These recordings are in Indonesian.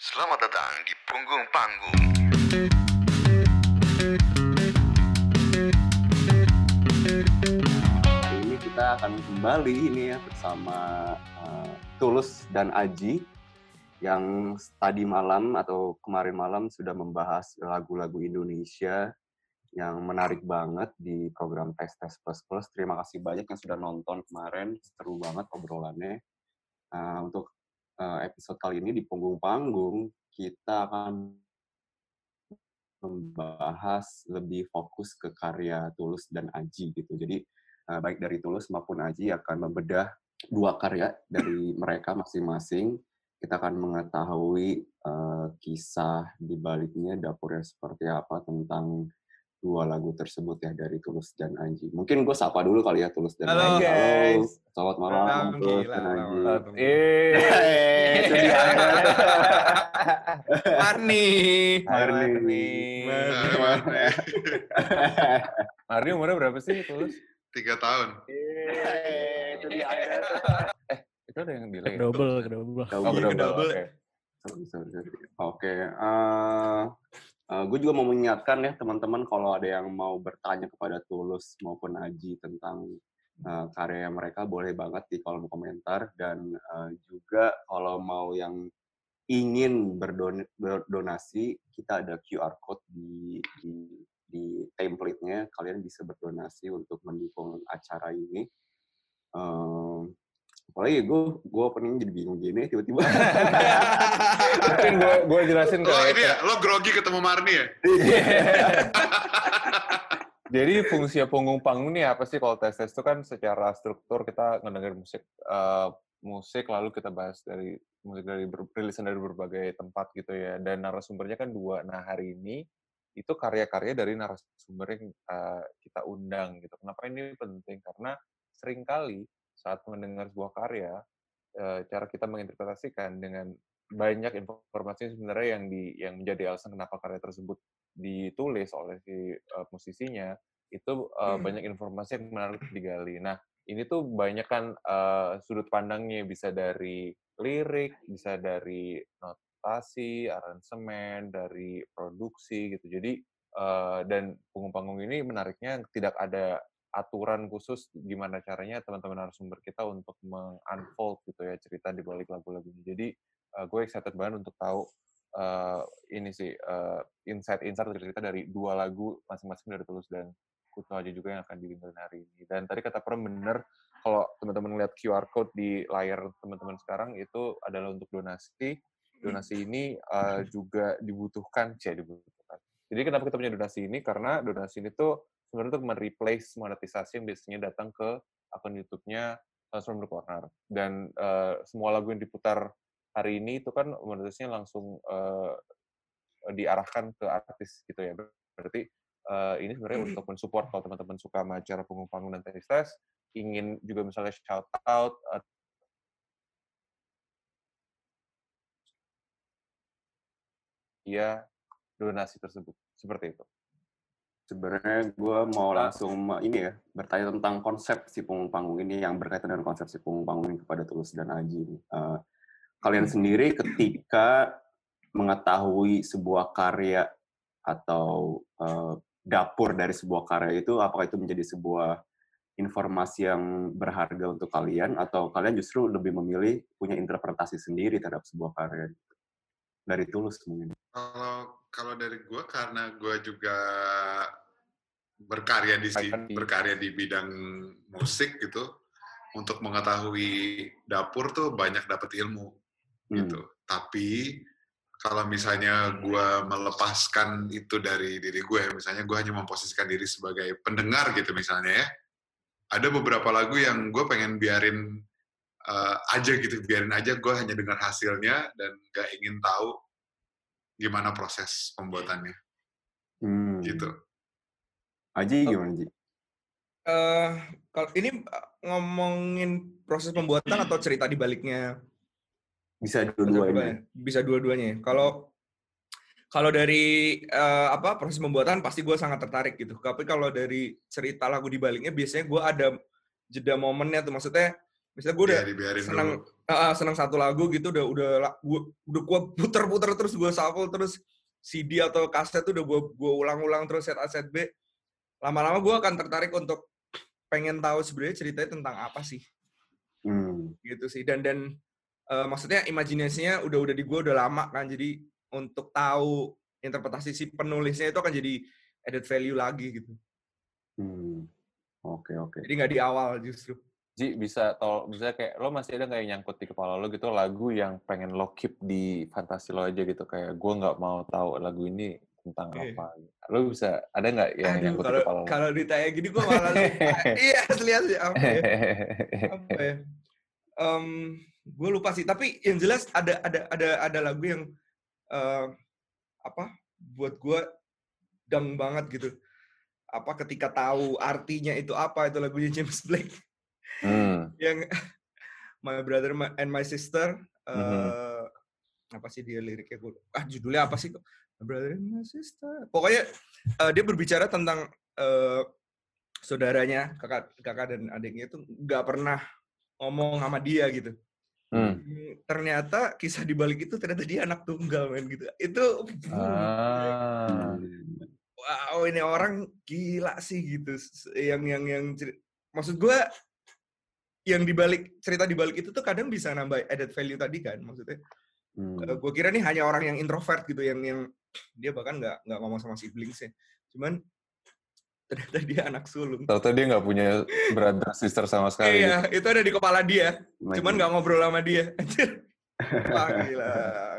Selamat datang di punggung panggung. Ini kita akan kembali ini ya bersama uh, Tulus dan Aji yang tadi malam atau kemarin malam sudah membahas lagu-lagu Indonesia yang menarik banget di program Tes Tes Plus Plus. Terima kasih banyak yang sudah nonton kemarin, seru banget obrolannya. Uh, untuk episode kali ini di punggung panggung kita akan membahas lebih fokus ke karya Tulus dan Aji gitu. Jadi uh, baik dari Tulus maupun Aji akan membedah dua karya dari mereka masing-masing. Kita akan mengetahui uh, kisah di baliknya dapurnya seperti apa tentang dua lagu tersebut ya dari Tulus dan Anji. Mungkin gue sapa dulu kali ya Tulus dan Halo, Anji. guys. Halo, selamat malam Malam, Tulus gila, dan Anji. malam. Eh, itu dia. Marni. Marni. Marni. Marni umurnya berapa sih, Tulus? Tiga tahun. Eh, itu dia. Itu ada yang delay. Double, double. Oh, Double, double. Oke. Sorry, sorry, Oke, eh, gue juga mau mengingatkan ya teman-teman kalau ada yang mau bertanya kepada Tulus maupun Aji tentang eh, karya mereka boleh banget di kolom komentar dan eh, juga kalau mau yang ingin berdon- berdonasi kita ada QR code di di di template-nya kalian bisa berdonasi untuk mendukung acara ini. Eh, apalagi gue gue opening jadi bingung gini tiba-tiba Mungkin gue gue jelasin Lo kali ini ya, lo grogi ketemu Marni ya? Jadi fungsi punggung panggung ini apa sih kalau tes tes itu kan secara struktur kita ngedengerin musik eh, musik lalu kita bahas dari musik dari ber- rilisan dari berbagai tempat gitu ya dan narasumbernya kan dua. Nah hari ini itu karya-karya dari narasumber yang eh, kita undang gitu. Kenapa ini penting? Karena sering kali saat mendengar sebuah karya cara kita menginterpretasikan dengan banyak informasi sebenarnya yang di yang menjadi alasan kenapa karya tersebut ditulis oleh si uh, musisinya itu uh, Hmm. banyak informasi yang menarik digali. Nah ini tuh banyak kan uh, sudut pandangnya bisa dari lirik, bisa dari notasi, aransemen, dari produksi gitu. Jadi uh, dan punggung-panggung ini menariknya tidak ada aturan khusus gimana caranya teman-teman narasumber kita untuk meng-unfold gitu ya cerita di balik lagu-lagunya. Jadi uh, gue excited banget untuk tahu uh, ini sih uh, insight-insight cerita dari dua lagu masing-masing dari Tulus dan Kuto aja juga yang akan didengerin hari ini. Dan tadi kata Pram bener, kalau teman-teman lihat QR code di layar teman-teman sekarang itu adalah untuk donasi. Donasi ini uh, juga dibutuhkan, cia dibutuhkan. Jadi kenapa kita punya donasi ini? Karena donasi ini tuh sebenarnya untuk mereplace monetisasi yang biasanya datang ke akun YouTube-nya Transformer Corner. Dan uh, semua lagu yang diputar hari ini itu kan monetisasinya langsung uh, diarahkan ke artis gitu ya. Berarti uh, ini sebenarnya untuk mensupport kalau teman-teman suka sama acara panggung dan tes, ingin juga misalnya shout out uh, ya donasi tersebut seperti itu. Sebenarnya gue mau langsung ini ya bertanya tentang konsep si punggung panggung ini yang berkaitan dengan konsep si punggung panggung ini kepada Tulus dan Aji. Eh, kalian sendiri ketika mengetahui sebuah karya atau eh, dapur dari sebuah karya itu, apakah itu menjadi sebuah informasi yang berharga untuk kalian atau kalian justru lebih memilih punya interpretasi sendiri terhadap sebuah karya dari Tulus mungkin? Kalau kalau dari gue karena gue juga berkarya di berkarya di bidang musik gitu, untuk mengetahui dapur tuh banyak dapat ilmu Hmm. gitu. Tapi kalau misalnya gue melepaskan itu dari diri gue, misalnya gue hanya memposisikan diri sebagai pendengar gitu misalnya ya, ada beberapa lagu yang gue pengen biarin uh, aja gitu, biarin aja gue hanya dengar hasilnya dan gak ingin tahu gimana proses pembuatannya Hmm. gitu. Aji gimana Ji? eh kalau ini eh, ngomongin proses pembuatan atau cerita di baliknya Bisa dua-duanya. bisa dua-duanya ya. kalau kalau dari eh, apa proses pembuatan pasti gue sangat tertarik gitu tapi kalau dari cerita lagu di baliknya biasanya gue ada jeda momennya tuh maksudnya Misalnya gue udah Ya, senang ah, senang satu lagu gitu udah udah gua udah gua puter-puter terus gue shuffle terus CD atau kaset tuh udah gue gue ulang-ulang terus set A set B lama-lama gue akan tertarik untuk pengen tahu sebenarnya ceritanya tentang apa sih Hmm. gitu sih dan dan eh, maksudnya imajinasinya udah udah di gue udah lama kan jadi untuk tahu interpretasi si penulisnya itu akan jadi added value lagi gitu Hmm. Oke oke. jadi nggak di awal justru Ji bisa tol bisa kayak lo masih ada nggak yang nyangkut di kepala lo gitu lagu yang pengen lo keep di fantasi lo aja gitu kayak gue nggak mau tahu lagu ini tentang Iya. apa lo bisa ada nggak yang Aduh, nyangkut di kalau kepala lo kalau ditanya gini gue malah lupa iya asli asli apa ya apa ya? gue lupa sih. Tapi yang jelas ada ada ada ada lagu yang eh, apa buat gue dang banget gitu. Apa ketika tahu artinya itu apa itu lagunya James Blake Hmm. yang My Brother My- and My Sister. Mhm. Apa sih dia liriknya? Gua, ah judulnya apa sih? My Brother and My Sister. Pokoknya eh, dia berbicara tentang eh, saudaranya kakak kakak dan adiknya itu nggak pernah ngomong sama dia gitu. Hmm. Hmm, ternyata kisah di balik itu ternyata dia anak tunggal men gitu. Itu Ah. Wow ini orang gila sih gitu. Yang yang yang maksud gua yang di balik cerita di balik itu tuh kadang bisa nambah added value tadi kan maksudnya. Hmm. gue kira nih hanya orang yang introvert gitu yang yang dia bahkan nggak nggak ngomong sama siblingsnya. Cuman ternyata dia anak sulung. Ternyata dia nggak punya brother sister sama sekali. Iya, itu ada di kepala dia. Cuman Lagi. nggak ngobrol sama dia. Wah gila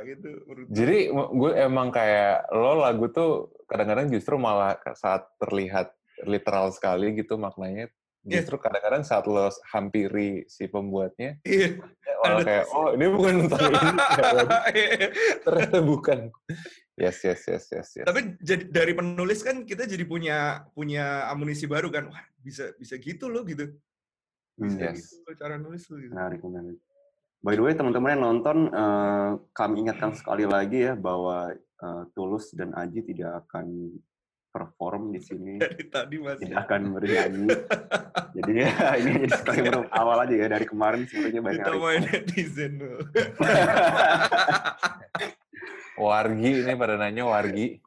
gitu. Jadi gue emang kayak lo lagu tuh kadang-kadang justru malah saat terlihat literal sekali gitu maknanya. Iya. Justru kadang-kadang saat lo hampiri si pembuatnya, Iya. malah Ada. kayak oh ini bukan tentang ini. Ternyata bukan. Yes yes yes yes yes. Tapi jadi dari penulis kan kita jadi punya punya amunisi baru kan. Wah, bisa bisa gitu loh gitu. Bisa Yes. gitu loh cara nulis lo gitu. Menarik, menarik. By the way, teman-teman yang nonton, eh, kami ingatkan sekali lagi ya bahwa eh, Tulus dan Aji tidak akan perform di sini, Dari tadi masih. tidak akan bernyanyi. Jadi ya, ini hanya disclaimer awal aja ya dari kemarin sebenarnya banyak Ditamain request. netizen. Wargi ini pada nanya Wargi.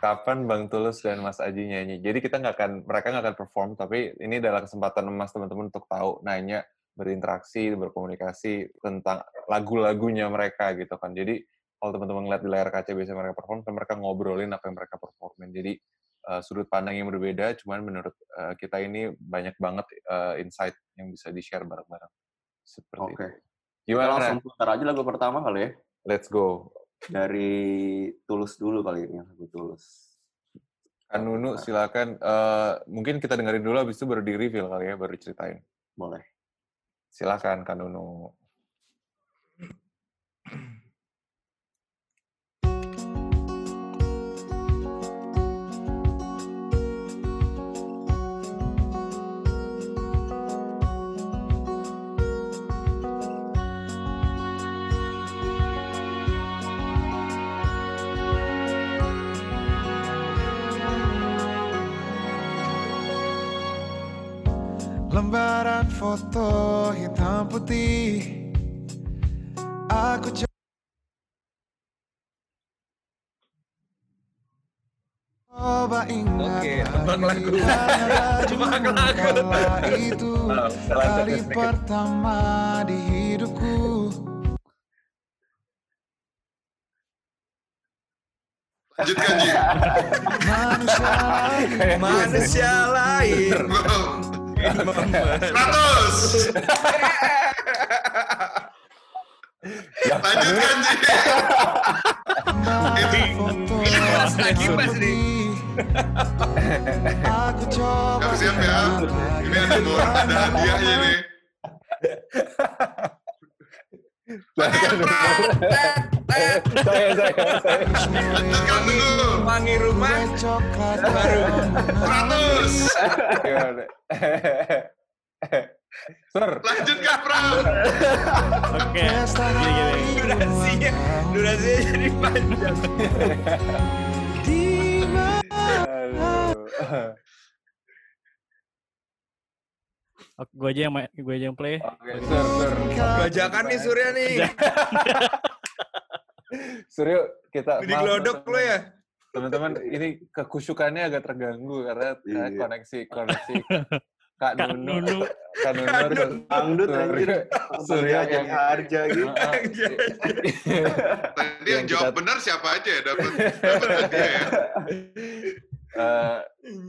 Kapan Bang Tulus dan Mas Aji nyanyi? Jadi kita nggak akan, mereka nggak akan perform, tapi ini adalah kesempatan emas teman-teman untuk tahu, nanya, berinteraksi, berkomunikasi tentang lagu-lagunya mereka gitu kan. Jadi kalau teman-teman ngeliat di layar kaca biasanya mereka perform, kan mereka ngobrolin apa yang mereka performin. Jadi eh, sudut pandang yang berbeda, cuman menurut eh, kita ini banyak banget eh, insight yang bisa di-share bareng-bareng. Seperti Oke. itu. Kita Gimana? langsung putar aja lagu pertama kali ya. Let's go. Dari Tulus dulu kali ini, lagu Tulus. Kan Nunu silakan. Eh, mungkin kita dengerin dulu, habis itu baru di reveal kali ya, baru ceritain. Boleh. Silakan Kan Lembaran foto hitam putih Aku coba ingat Oke, lagu. Lagu. Itu kali pertama di hidupku Lanjutkan, Ji. Manusia lain Manusia lain. Seratus. Lanjutkan, foto ini kelas lagi, Mas, nih. coba Siap-siap ya. Ini ada ada hadiahnya nih. Saya, saya, saya. Lanjutkan dulu. Wangi rumah coklat baru. Lanjutkan, Pram. Oke, gini gini. durasinya durasinya jadi panjang. Gue aja yang main, gue aja yang play. Oke, sur, sur. Bajakan nih Surya nih. Suryo, kita Di maaf, glodok lo ya. Teman-teman, ini kekusukannya agak terganggu karena Iya. koneksi koneksi Kak Kak Nunu, Nunu. Kak Nunu, terus Dangdut anjir. Surya, yang harja gitu. Tadi yang jawab kita- benar siapa aja ya dapat dapat hadiah ya. Eh,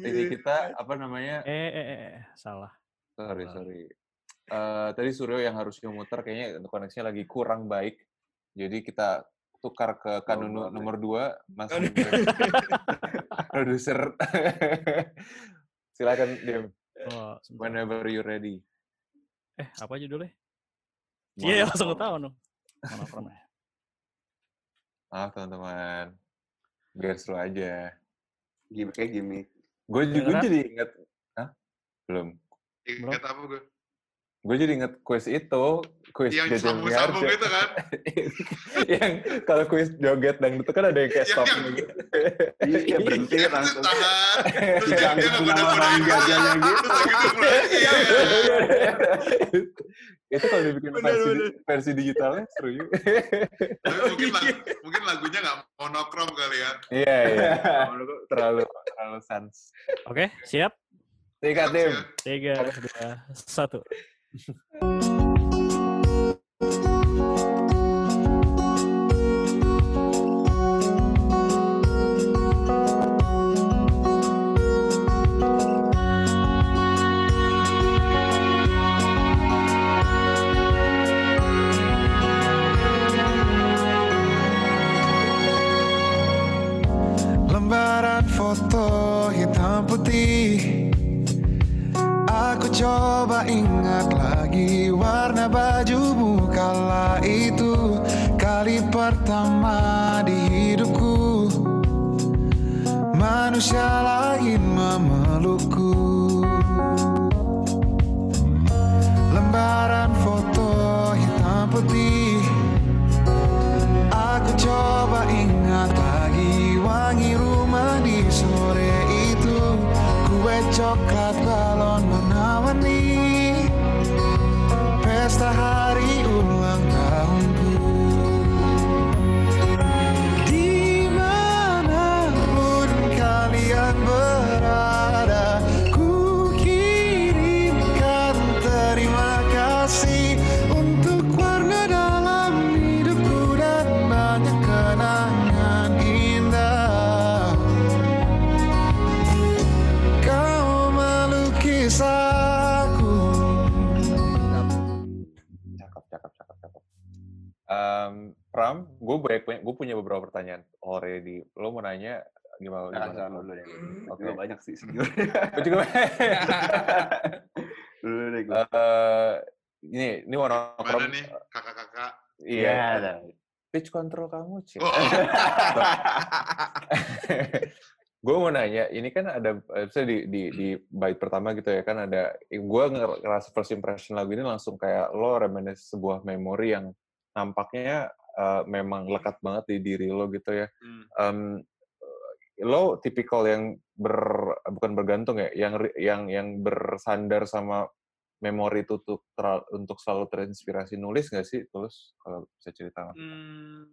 ini kita apa namanya? Eh, eh, eh, eh, salah. Sorry, sorry. Eh, tadi Suryo yang harusnya muter kayaknya koneksinya lagi kurang baik. Jadi kita tukar ke Kanunu ya. nomor 2, Mas produser. Silakan Dim, Oh, whenever you ready. Eh, apa judulnya? Iya, langsung ketahuan dong. Monokrom ya. Maaf teman-teman. Biar seru aja. Gimik kayak gimmick. Gue juga jadi inget, Hah? Belum. Ingat apa gue? Gue jadi inget kuis itu, kuis Yang Jajan Miharja. gitu kan? yang kalau kuis joget dangdut itu kan ada yang kayak stop yang- gitu. Iya berhenti Iya, langsung. tahan. Terus dia Jangan dia nggak nama pada bang jajannya gitu. Iya. itu kalau dibikin versi, versi digitalnya seru juga. Mungkin lagu, mungkin lagunya nggak monokrom kali ya. Iya, iya. Terlalu terlalu sans. Oke, siap? Tiga tim. Tiga, dua, satu. 嗯。coba ingat lagi warna bajumu kala itu Kali pertama di hidupku. Manusia lain memelukku. Lembaran foto hitam putih. Aku coba ingat lagi wangi rumah di sore itu. Kue coklat balon warna-warni Pesta hari Em, Pram, gue banyak punya, gue punya beberapa pertanyaan already. Lo mau nanya gimana? Nah, gimana? dulu deh. Oke. Oke, banyak sih sebenarnya. Gue juga. Dulu deh gue. Eh, ini, ini warna Mana nih kakak-kakak? Iya. Pitch control kamu, Cik. Oh, gue mau nanya, ini kan ada, eh, misalnya di, di, di bait pertama gitu ya, kan ada, gue ngerasa first impression lagu ini langsung kayak lo reminisce sebuah memori yang nampaknya eh, memang lekat banget di diri lo gitu ya. Hmm. Em, lo tipikal yang ber, bukan bergantung ya, yang yang yang bersandar sama memori itu untuk untuk selalu terinspirasi nulis nggak sih? Terus kalau bisa cerita. Hmm,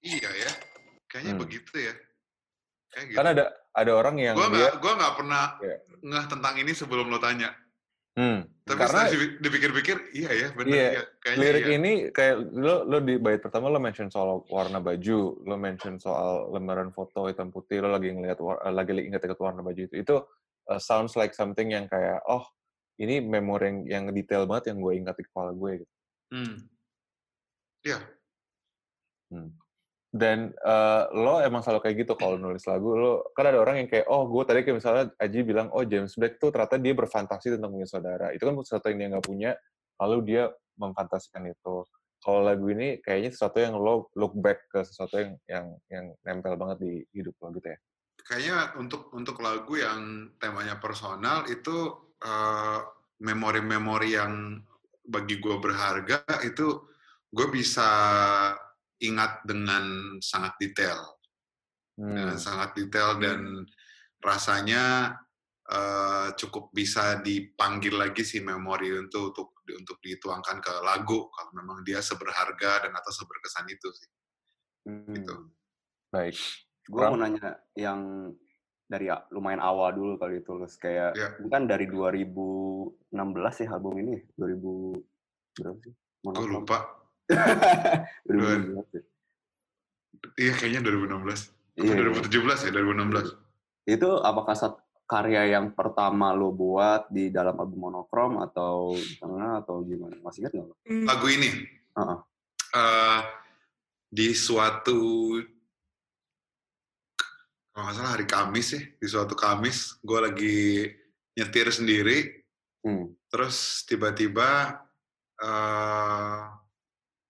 iya ya, kayaknya Hmm. begitu ya. Kayak gitu. Kan ada ada orang yang Gue dia, nggak, gua nggak pernah Iya. ngeh tentang ini sebelum lo tanya. Hmm, Tapi karena setelah dipikir-pikir, iya ya, benar Iya, ya. Kayaknya lirik iya. ini kayak lo lo di bait pertama lo mention soal warna baju, lo mention soal lembaran foto hitam putih, lo lagi ngeliat war- eh, lagi ingat-ingat warna baju itu. Itu uh, sounds like something yang kayak oh ini memori yang, yang detail banget yang gue ingat di kepala gue gitu. Hmm. Iya, Dan eh, lo emang selalu kayak gitu kalau nulis lagu. Lo kan ada orang yang kayak oh gue tadi kayak misalnya Aji bilang oh James Blake tuh ternyata dia berfantasi tentang punya saudara. Itu kan sesuatu yang dia nggak punya, lalu dia memfantasikan itu. Kalau lagu ini kayaknya sesuatu yang lo look back ke sesuatu yang yang yang nempel banget di hidup lo gitu ya. kayaknya untuk untuk lagu yang temanya personal itu eh, memori-memori yang bagi gue berharga itu gue bisa ingat dengan sangat detail, Hmm. dengan sangat detail dan rasanya eh, cukup bisa dipanggil lagi si memori untuk untuk untuk dituangkan ke lagu kalau memang dia seberharga dan atau seberkesan itu sih. Gitu. Hmm. Baik. Gue mau nanya yang dari lumayan awal dulu kali tulus kayak Ya. ini kan dari 2016 ya album ini 2000 berapa sih? Gue lupa. 2016 ya. Iya kayaknya 2016. Atau Iya, iya. 2017 ya 2016. Itu apakah saat karya yang pertama lo buat di dalam album monokrom atau di tengah atau gimana? Masih ingat nggak lo? Hmm, Lagu ini Heeh. eh, di suatu kalau nggak salah hari Kamis sih di suatu Kamis gue lagi nyetir sendiri Hmm. terus tiba-tiba eh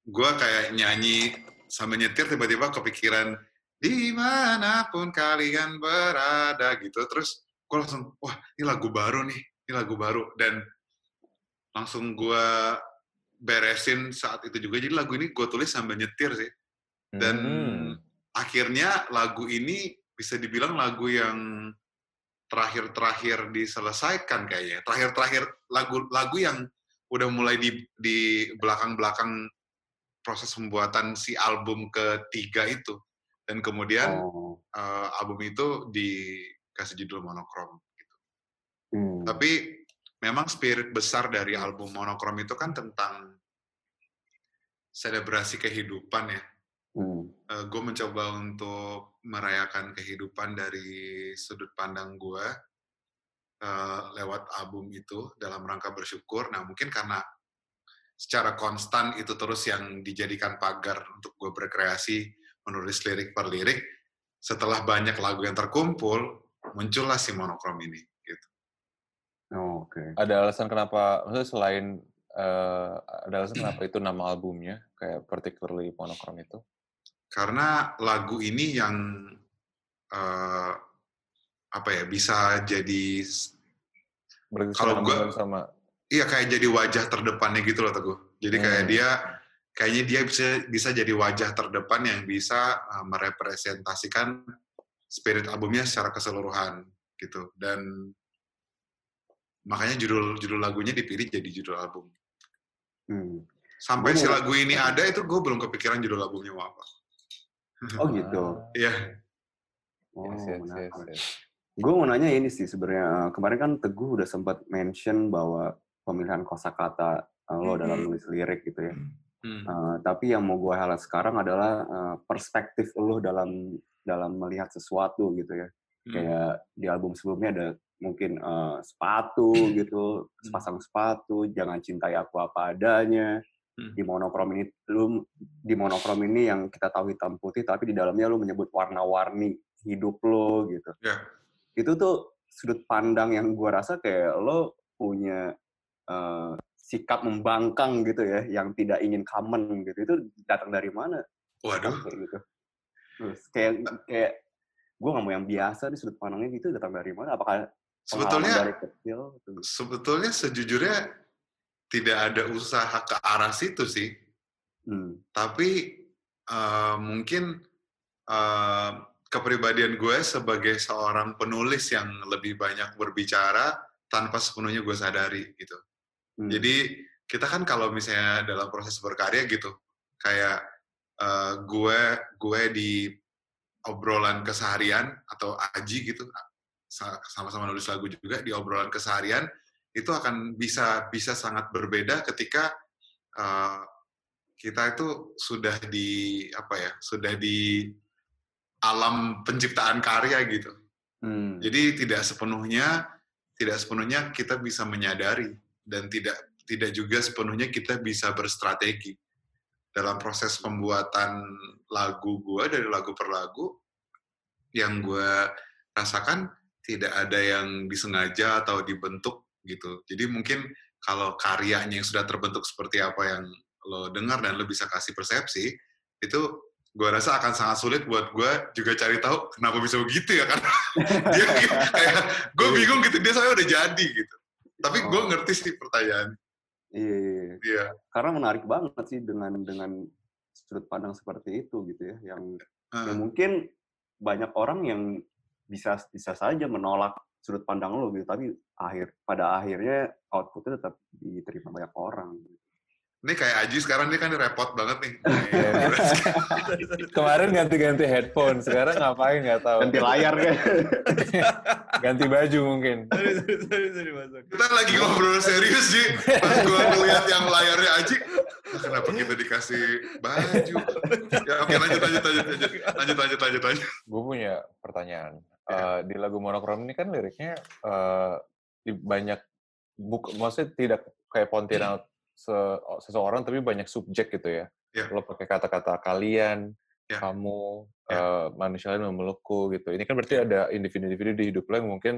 gue kayak nyanyi sambil nyetir tiba-tiba kepikiran di mana pun kalian berada gitu terus gue langsung wah ini lagu baru nih ini lagu baru dan langsung gue beresin saat itu juga jadi lagu ini gue tulis sambil nyetir sih dan Hmm. akhirnya lagu ini bisa dibilang lagu yang terakhir-terakhir diselesaikan kayaknya. Terakhir-terakhir lagu-lagu yang udah mulai di di belakang-belakang proses pembuatan si album ketiga itu. Dan kemudian Oh. eh, album itu dikasih judul monokrom. Gitu. Hmm. Tapi memang spirit besar dari album monokrom itu kan tentang selebrasi kehidupan ya. Hmm. gue mencoba untuk merayakan kehidupan dari sudut pandang gue lewat album itu dalam rangka bersyukur. Nah mungkin karena secara konstan itu terus yang dijadikan pagar untuk gue berkreasi menulis lirik per lirik. Setelah banyak lagu yang terkumpul, muncullah si monokrom ini. Gitu. Oh, Oke. Ada alasan kenapa, maksudnya selain eh, ada alasan kenapa itu nama albumnya, kayak particularly monokrom itu? Karena lagu ini yang eh, apa ya bisa jadi Kalau gua- sama Iya kayak jadi wajah terdepannya gitu loh Teguh. Jadi kayak Hmm. dia kayaknya dia bisa bisa jadi wajah terdepan yang bisa uh, merepresentasikan spirit albumnya secara keseluruhan gitu. Dan makanya judul judul lagunya dipilih jadi judul album. Hmm. Sampai Gua si lagu ini ada itu gue belum kepikiran judul albumnya mau apa. Oh gitu. Iya. Oh, Yes, yes, menarik. yes, yes. Gue mau nanya ini sih sebenarnya eh, kemarin kan Teguh udah sempat mention bahwa pemilihan kosakata eh, lo dalam nulis lirik gitu ya. Hmm. Eh, tapi yang mau gue highlight sekarang adalah eh, perspektif lo dalam dalam melihat sesuatu gitu ya. Hmm. Kayak di album sebelumnya ada mungkin eh, sepatu gitu, sepasang sepatu, jangan cintai aku apa adanya. Hmm. Di monokrom ini lu di monokrom ini yang kita tahu hitam putih tapi di dalamnya lu menyebut warna-warni hidup lo gitu. Ya. Itu tuh sudut pandang yang gua rasa kayak lo punya eh, sikap membangkang gitu ya, yang tidak ingin common gitu. Itu datang dari mana? Waduh. kayak gitu. Terus kayak kayak gue nggak mau yang biasa di sudut pandangnya gitu datang dari mana? Apakah Sebetulnya dari kecil? Gitu? sebetulnya sejujurnya tidak ada usaha ke arah situ sih. Hmm. tapi eh, mungkin eh, kepribadian gue sebagai seorang penulis yang lebih banyak berbicara tanpa sepenuhnya gue sadari gitu. Hmm. Jadi kita kan kalau misalnya dalam proses berkarya gitu, kayak eh, gue gue di obrolan keseharian atau aji gitu, sa- sama-sama nulis lagu juga di obrolan keseharian itu akan bisa bisa sangat berbeda ketika eh, kita itu sudah di apa ya sudah di alam penciptaan karya gitu. Hmm. Jadi tidak sepenuhnya tidak sepenuhnya kita bisa menyadari dan tidak tidak juga sepenuhnya kita bisa berstrategi. Dalam proses pembuatan lagu gua dari lagu per lagu yang gua rasakan tidak ada yang disengaja atau dibentuk gitu. Jadi mungkin kalau karyanya yang sudah terbentuk seperti apa yang lo dengar dan lo bisa kasih persepsi itu gue rasa akan sangat sulit buat gue juga cari tahu kenapa bisa begitu ya karena dia kayak gue bingung gitu dia saya udah jadi gitu tapi gue Oh. ngerti sih pertanyaan Iya, iya, iya. dia Karena menarik banget sih dengan dengan sudut pandang seperti itu gitu ya, yang, yang Eh, mungkin banyak orang yang bisa bisa saja menolak sudut pandang lo gitu tapi akhir pada akhirnya outputnya tetap diterima banyak orang Ini kayak Aji sekarang dia kan repot banget nih. Kemarin ganti-ganti headphone, sekarang ngapain nggak tahu. ganti layar kan Ganti baju mungkin. Kita lagi ngobrol serius, Ji. Pas gue ngeliat yang layarnya Aji, "Ah, kenapa kita dikasih baju? Ya oke lanjut, lanjut, lanjut, lanjut, lanjut, lanjut, lanjut, lanjut. Gue punya pertanyaan. Ya. Eh, di lagu monokrom ini kan liriknya eh, di banyak buk, maksudnya tidak kayak pontianak se- seseorang tapi banyak subjek gitu ya. Ya. Lo pakai kata-kata kalian, Ya. kamu, Ya. eh, manusia lain memelukku gitu. Ini kan berarti ada individu-individu di hidup lo yang mungkin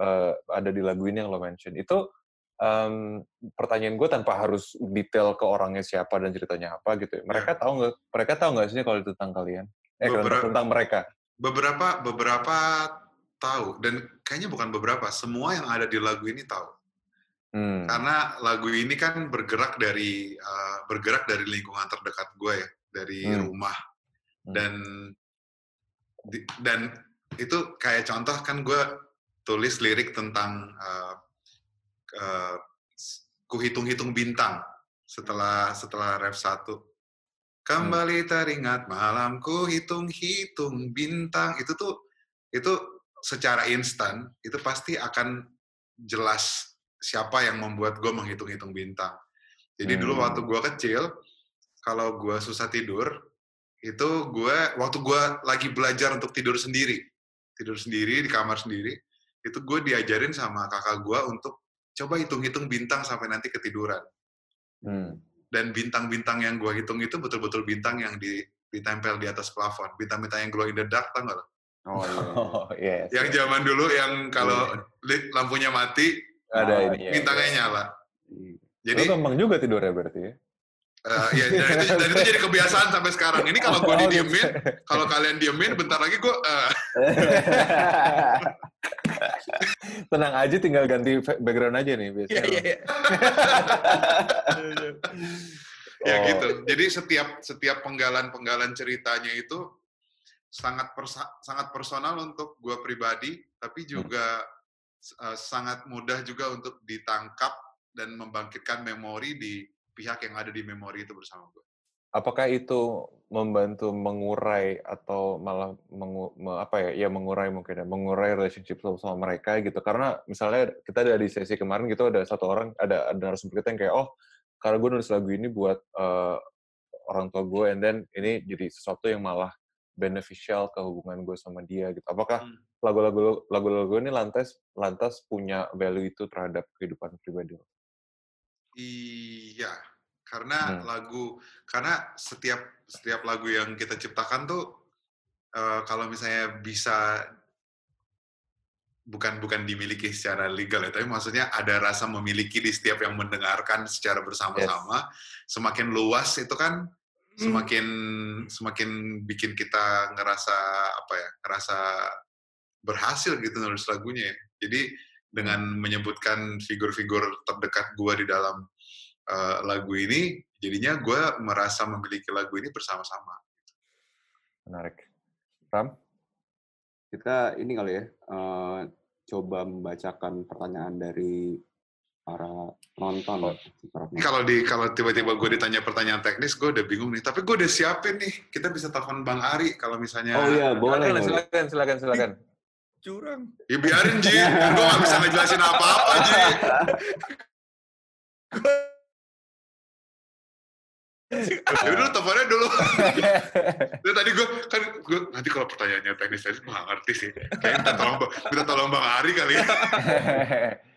eh, ada di lagu ini yang lo mention. Itu em, pertanyaan gue tanpa harus detail ke orangnya siapa dan ceritanya apa gitu. ya. Mereka tahu nggak? Mereka tahu nggak sih kalau itu tentang kalian? Eh, Beberapa- tentang mereka. Beberapa, beberapa tahu dan kayaknya bukan beberapa, semua yang ada di lagu ini tahu. Hmm. Karena lagu ini kan bergerak dari eh, bergerak dari lingkungan terdekat gue ya, dari Hmm. rumah Hmm. dan di- dan itu kayak contoh kan gue tulis lirik tentang eh, s- kuhitung-hitung bintang setelah setelah rap satu. Kembali teringat malamku hitung-hitung bintang itu tuh itu secara instan itu pasti akan jelas siapa yang membuat gue menghitung-hitung bintang. Jadi dulu Hmm. waktu gue kecil, kalau gue susah tidur, itu gue waktu gue lagi belajar untuk tidur sendiri, tidur sendiri di kamar sendiri, itu gue diajarin sama kakak gue untuk coba hitung-hitung bintang sampai nanti ketiduran. Hmm. Dan bintang-bintang yang gue hitung itu betul-betul bintang yang di, ditempel di atas plafon. Bintang-bintang yang glow in the dark, tau oh iya Oh, yes. Yang zaman dulu yang kalau li- lampunya mati, ada Ah, ini ya. bintangnya nyala. Iya. Jadi, Lo gampang juga tidurnya berarti ya. eh, ya, dan, itu, dan itu jadi kebiasaan sampai sekarang. Ini kalau gue Oh, didiemin, gitu. kalau kalian diemin, bentar lagi gue, eh, Tenang aja tinggal ganti background aja nih Iya, biasanya. iya, iya. ya Oh. gitu. Jadi setiap setiap penggalan-penggalan ceritanya itu sangat persa- sangat personal untuk gue pribadi, tapi juga eh, sangat mudah juga untuk ditangkap dan membangkitkan memori di pihak yang ada di memori itu bersama gue. Apakah itu membantu mengurai atau malah mengu, me- apa ya? Ya mengurai mungkin ya, mengurai relationship lo sama mereka gitu. Karena misalnya kita ada di sesi kemarin gitu ada satu orang ada ada narasumber kita yang kayak oh karena gue nulis lagu ini buat eh, orang tua gue, and then ini jadi sesuatu yang malah beneficial ke hubungan gue sama dia gitu. Apakah Hmm. lagu-lagu lagu-lagu ini lantas lantas punya value itu terhadap kehidupan pribadi lo? Iya, karena Hmm. lagu karena setiap setiap lagu yang kita ciptakan tuh eh, kalau misalnya bisa bukan bukan dimiliki secara legal ya, tapi maksudnya ada rasa memiliki di setiap yang mendengarkan secara bersama-sama, semakin luas itu kan semakin semakin bikin kita ngerasa apa ya, ngerasa berhasil gitu nulis lagunya. ya. Jadi dengan menyebutkan figur-figur terdekat gua di dalam eh, lagu ini, jadinya gue merasa memiliki lagu ini bersama-sama. Menarik. Ram? kita ini kali ya eh, coba membacakan pertanyaan dari para. Para Ini kalau di kalau tiba-tiba gue ditanya pertanyaan teknis, gue udah bingung nih. Tapi gue udah siapin nih. Kita bisa telepon Bang Ari kalau misalnya. Oh iya, boleh. Silakan, boleh. silakan, silakan, silakan. Curang. Ya biarin Ji, kan gue gak bisa ngejelasin apa-apa Ji. Ya udah teleponnya dulu. Itu tadi gue kan gue nanti kalau pertanyaannya teknis teknis gue gak ngerti sih. Kayaknya minta tolong minta tolong Bang Ari kali ya.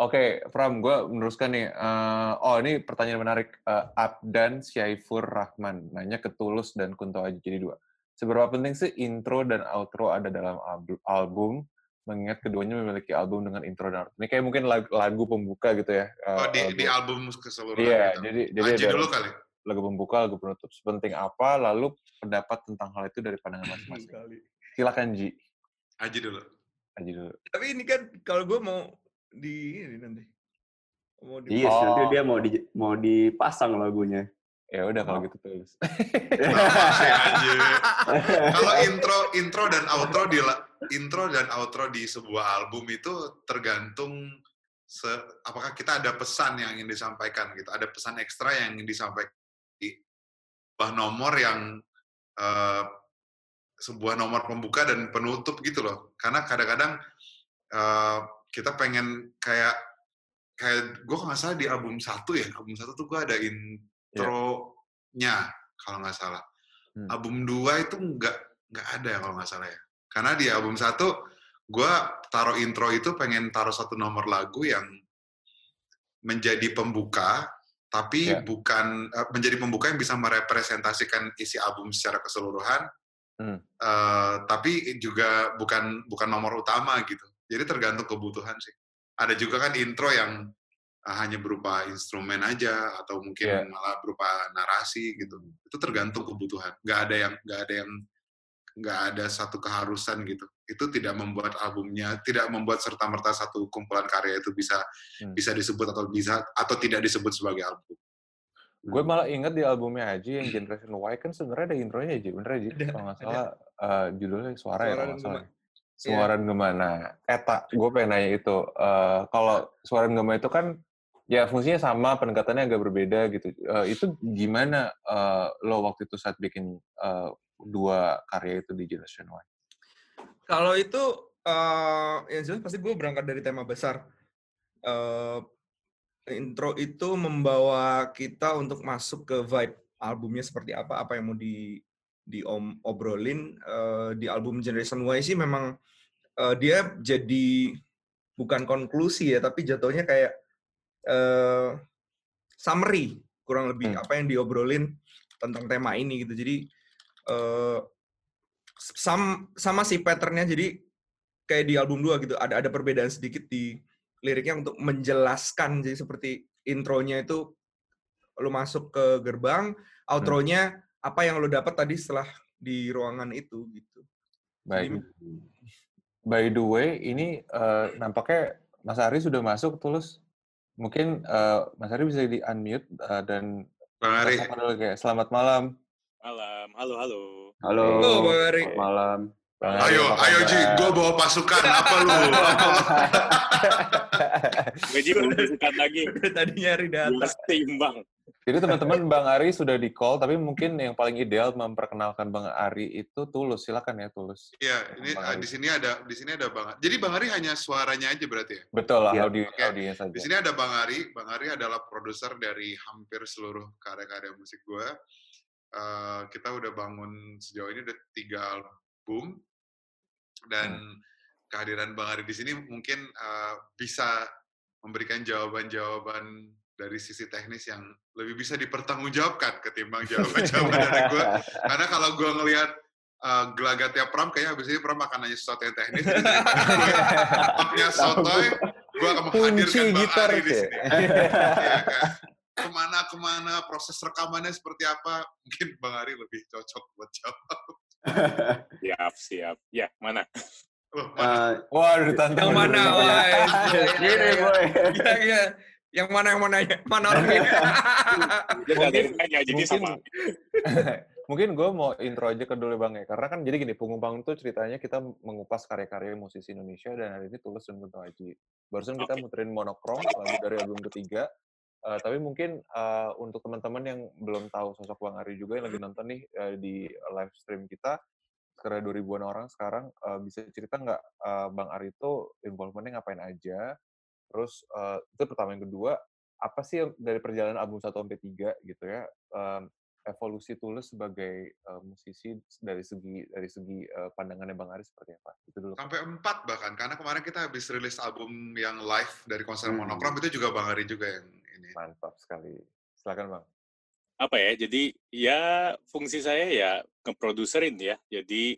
Oke, Pram, gue meneruskan nih. Eh, oh, ini pertanyaan menarik. Eh, Abdan Syaifur Rahman nanya ke Tulus dan Kunto Aji jadi dua. Seberapa penting sih intro dan outro ada dalam albu- album? Mengingat keduanya memiliki album dengan intro dan outro. Ini kayak mungkin lagu, lagu pembuka gitu ya. eh, Oh di, album. di album keseluruhan Iya, gitu. jadi jadi Aji ada dulu kali. lagu pembuka, lagu penutup. Sepenting apa? Lalu pendapat tentang hal itu dari pandangan masing-masing. Kali. Silakan Ji. Aji dulu. Aji dulu. Tapi ini kan kalau gue mau di ini nanti. Mau di Iya, sih, nanti Oh. dia mau di, mau dipasang lagunya. Ya udah kalau gitu anjir. Kalau intro intro dan outro di intro dan outro di sebuah album itu tergantung se- apakah kita ada pesan yang ingin disampaikan gitu. Ada pesan ekstra yang ingin disampaikan di sebuah nomor yang eh, sebuah nomor pembuka dan penutup gitu loh. Karena kadang-kadang eh, kita pengen kayak kayak gue kalau nggak salah di album satu ya album satu tuh gue ada intronya kalau nggak salah Hmm. album dua itu nggak nggak ada kalau nggak salah ya karena di album satu gue taruh intro itu pengen taruh satu nomor lagu yang menjadi pembuka tapi Ya. bukan eh, menjadi pembuka yang bisa merepresentasikan isi album secara keseluruhan Hmm. Eh, tapi juga bukan bukan nomor utama gitu jadi tergantung kebutuhan sih ada juga kan intro yang eh, hanya berupa instrumen aja atau mungkin Iya. malah berupa narasi gitu itu tergantung kebutuhan nggak ada yang nggak ada yang nggak ada satu keharusan gitu itu tidak membuat albumnya tidak membuat serta merta satu kumpulan karya itu bisa Hmm. bisa disebut atau bisa atau tidak disebut sebagai album Gue malah inget di albumnya Aji yang Generation Y kan sebenarnya ada intronya Aji, bener Aji? Ada, Kalau nggak salah eh, judulnya Suara, ya Suara kalau dan nggak salah. Gema. Suara dan Gemana. Eta, gue pengen nanya itu. Eh, kalau Suara dan Gema itu kan ya fungsinya sama, pendekatannya agak berbeda gitu. Eh, itu gimana eh, lo waktu itu saat bikin eh, dua karya itu di Generation Y? Kalau itu eh yang jelas pasti gue berangkat dari tema besar. Eh intro itu membawa kita untuk masuk ke vibe albumnya seperti apa, apa yang mau di di om, obrolin Eh, di album Generation Y sih memang eh, dia jadi bukan konklusi ya, tapi jatuhnya kayak eh summary kurang lebih Hmm. apa yang diobrolin tentang tema ini gitu. Jadi eh sam, sama sih patternnya jadi kayak di album 2 gitu ada ada perbedaan sedikit di liriknya untuk menjelaskan jadi seperti intronya itu lo masuk ke gerbang outronya apa yang lo dapat tadi setelah di ruangan itu gitu Baik. Jadi- By the way, ini eh, nampaknya Mas Ari sudah masuk, tulus. Mungkin eh, Mas Ari bisa di unmute eh, dan bang Ari selamat malam. Malam, halo halo. Halo. oh Bang Ari Selamat malam. Bang Ari, ayo ayo? Ji gue bawa pasukan apa lu Gaji belum bersekat lagi. tadi nyari data seimbang. Jadi teman-teman Bang Ari sudah di call, tapi mungkin yang paling ideal memperkenalkan Bang Ari itu Tulus. Silakan ya Tulus. Iya, ini Ari. di sini ada di sini ada Bang. Jadi Bang Ari hanya suaranya aja berarti ya. Betul lah, Iya. audio Oke. audienya saja. Di sini ada Bang Ari. Bang Ari adalah produser dari hampir seluruh karya-karya musik gue. Eh, kita udah bangun sejauh ini udah tiga album dan kehadiran Bang Ari di sini mungkin eh, bisa memberikan jawaban-jawaban dari sisi teknis yang lebih bisa dipertanggungjawabkan ketimbang jawaban-jawaban dari gue. Karena kalau gue ngelihat uh, gelagatnya Pram, kayaknya habis ini Pram akan nanya sesuatu yang teknis. Tempatnya sotoy, gue akan menghadirkan Bang gitar Ari di ya. sini. Iya, kan? Ke mana ke mana proses rekamannya seperti apa? Mungkin Bang Ari lebih cocok buat jawab. Siap, siap. Ya, mana? Mana? Eh, Wah, ditantang yang mana dulu. wah iya, iya, Gini, boy. Iya, iya. yang mana yang mau nanya mana orangnya Dia nggak ada yang nanya, jadi mungkin- sama. Mungkin gue mau intro aja ke dulu Bang ya. Karena kan jadi gini, Punggung Panggung tuh ceritanya kita mengupas karya-karya musisi Indonesia dan hari ini Tulus dan Kunto Aji. Barusan kita Oke. muterin Monokrom, lagu dari album ketiga. Eh, tapi mungkin eh, untuk teman-teman yang belum tahu sosok Bang Ari juga yang lagi nonton nih eh, di live stream kita, sekitar 2000-an orang sekarang, eh, bisa cerita nggak eh, Bang Ari itu involvement-nya ngapain aja? Terus eh, itu pertama yang kedua, apa sih dari perjalanan album 1 sampai 3 gitu ya? em, evolusi Tulus sebagai eh, musisi dari segi dari segi eh, pandangannya Bang Ari seperti apa? Itu dulu. Sampai empat bahkan, karena kemarin kita habis rilis album yang live dari konser Hmm. Monokrom, itu juga Bang Ari juga yang ini. Mantap sekali. Silakan Bang. Apa ya, jadi ya fungsi saya ya ngeproduserin ya. Jadi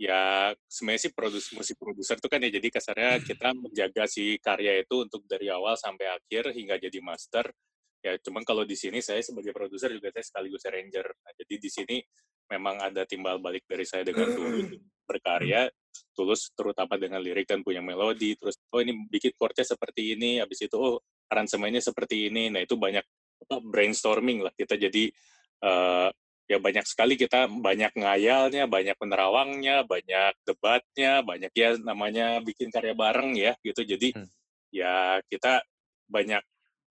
ya sebenarnya sih produs musik produser itu kan ya jadi kasarnya kita menjaga si karya itu untuk dari awal sampai akhir hingga jadi master ya cuman kalau di sini saya sebagai produser juga saya sekaligus arranger nah, jadi di sini memang ada timbal balik dari saya dengan tulus berkarya tulus terutama dengan lirik dan punya melodi terus oh ini bikin chordnya seperti ini habis itu oh aransemennya seperti ini nah itu banyak brainstorming lah kita jadi eh, ya banyak sekali kita banyak ngayalnya, banyak penerawangnya, banyak debatnya, banyak ya namanya bikin karya bareng ya gitu. Jadi Hmm. ya kita banyak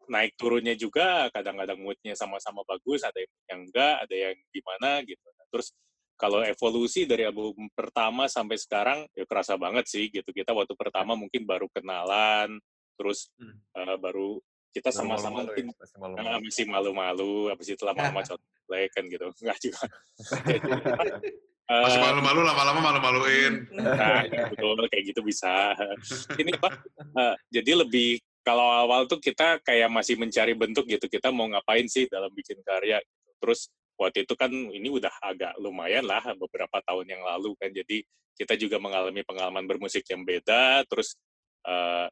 naik turunnya juga, kadang-kadang moodnya sama-sama bagus, ada yang enggak, ada yang gimana gitu. Terus kalau evolusi dari album pertama sampai sekarang ya kerasa banget sih gitu. Kita waktu pertama mungkin baru kenalan, terus Hmm. eh, baru kita sama-sama malu-malu mungkin ya, masih Ah, malu-malu. masih malu-malu, habis itu lama-lama contek kan gitu. Enggak juga. Jadi, Masih malu-malu, lama-lama malu-maluin. Nah, ya betul kayak gitu bisa. Ini apa? eh, jadi lebih kalau awal tuh kita kayak masih mencari bentuk gitu. Kita mau ngapain sih dalam bikin karya? gitu. Terus waktu itu kan ini udah agak lumayan lah beberapa tahun yang lalu kan. Jadi kita juga mengalami pengalaman bermusik yang beda. Terus eh,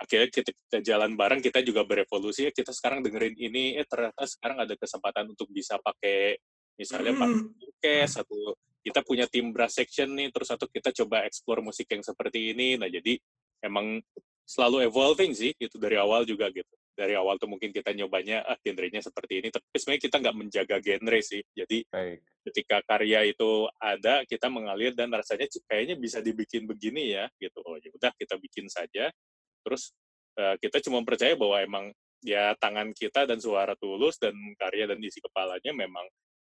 akhirnya kita, kita jalan bareng. Kita juga berevolusi. Kita sekarang dengerin ini. Eh ternyata sekarang ada kesempatan untuk bisa pakai misalnya pakai orkes atau kita punya tim brass section nih, terus satu kita coba explore musik yang seperti ini. Nah, jadi emang selalu evolving sih, itu dari awal juga gitu. Dari awal tuh mungkin kita nyobanya, ah genrenya seperti ini, tapi sebenarnya kita nggak menjaga genre sih. Jadi Baik. ketika karya itu ada, kita mengalir dan rasanya "Cik, kayaknya bisa dibikin begini ya, gitu. Oh ya udah kita bikin saja. Terus eh, kita cuma percaya bahwa emang ya tangan kita dan suara tulus dan karya dan isi kepalanya memang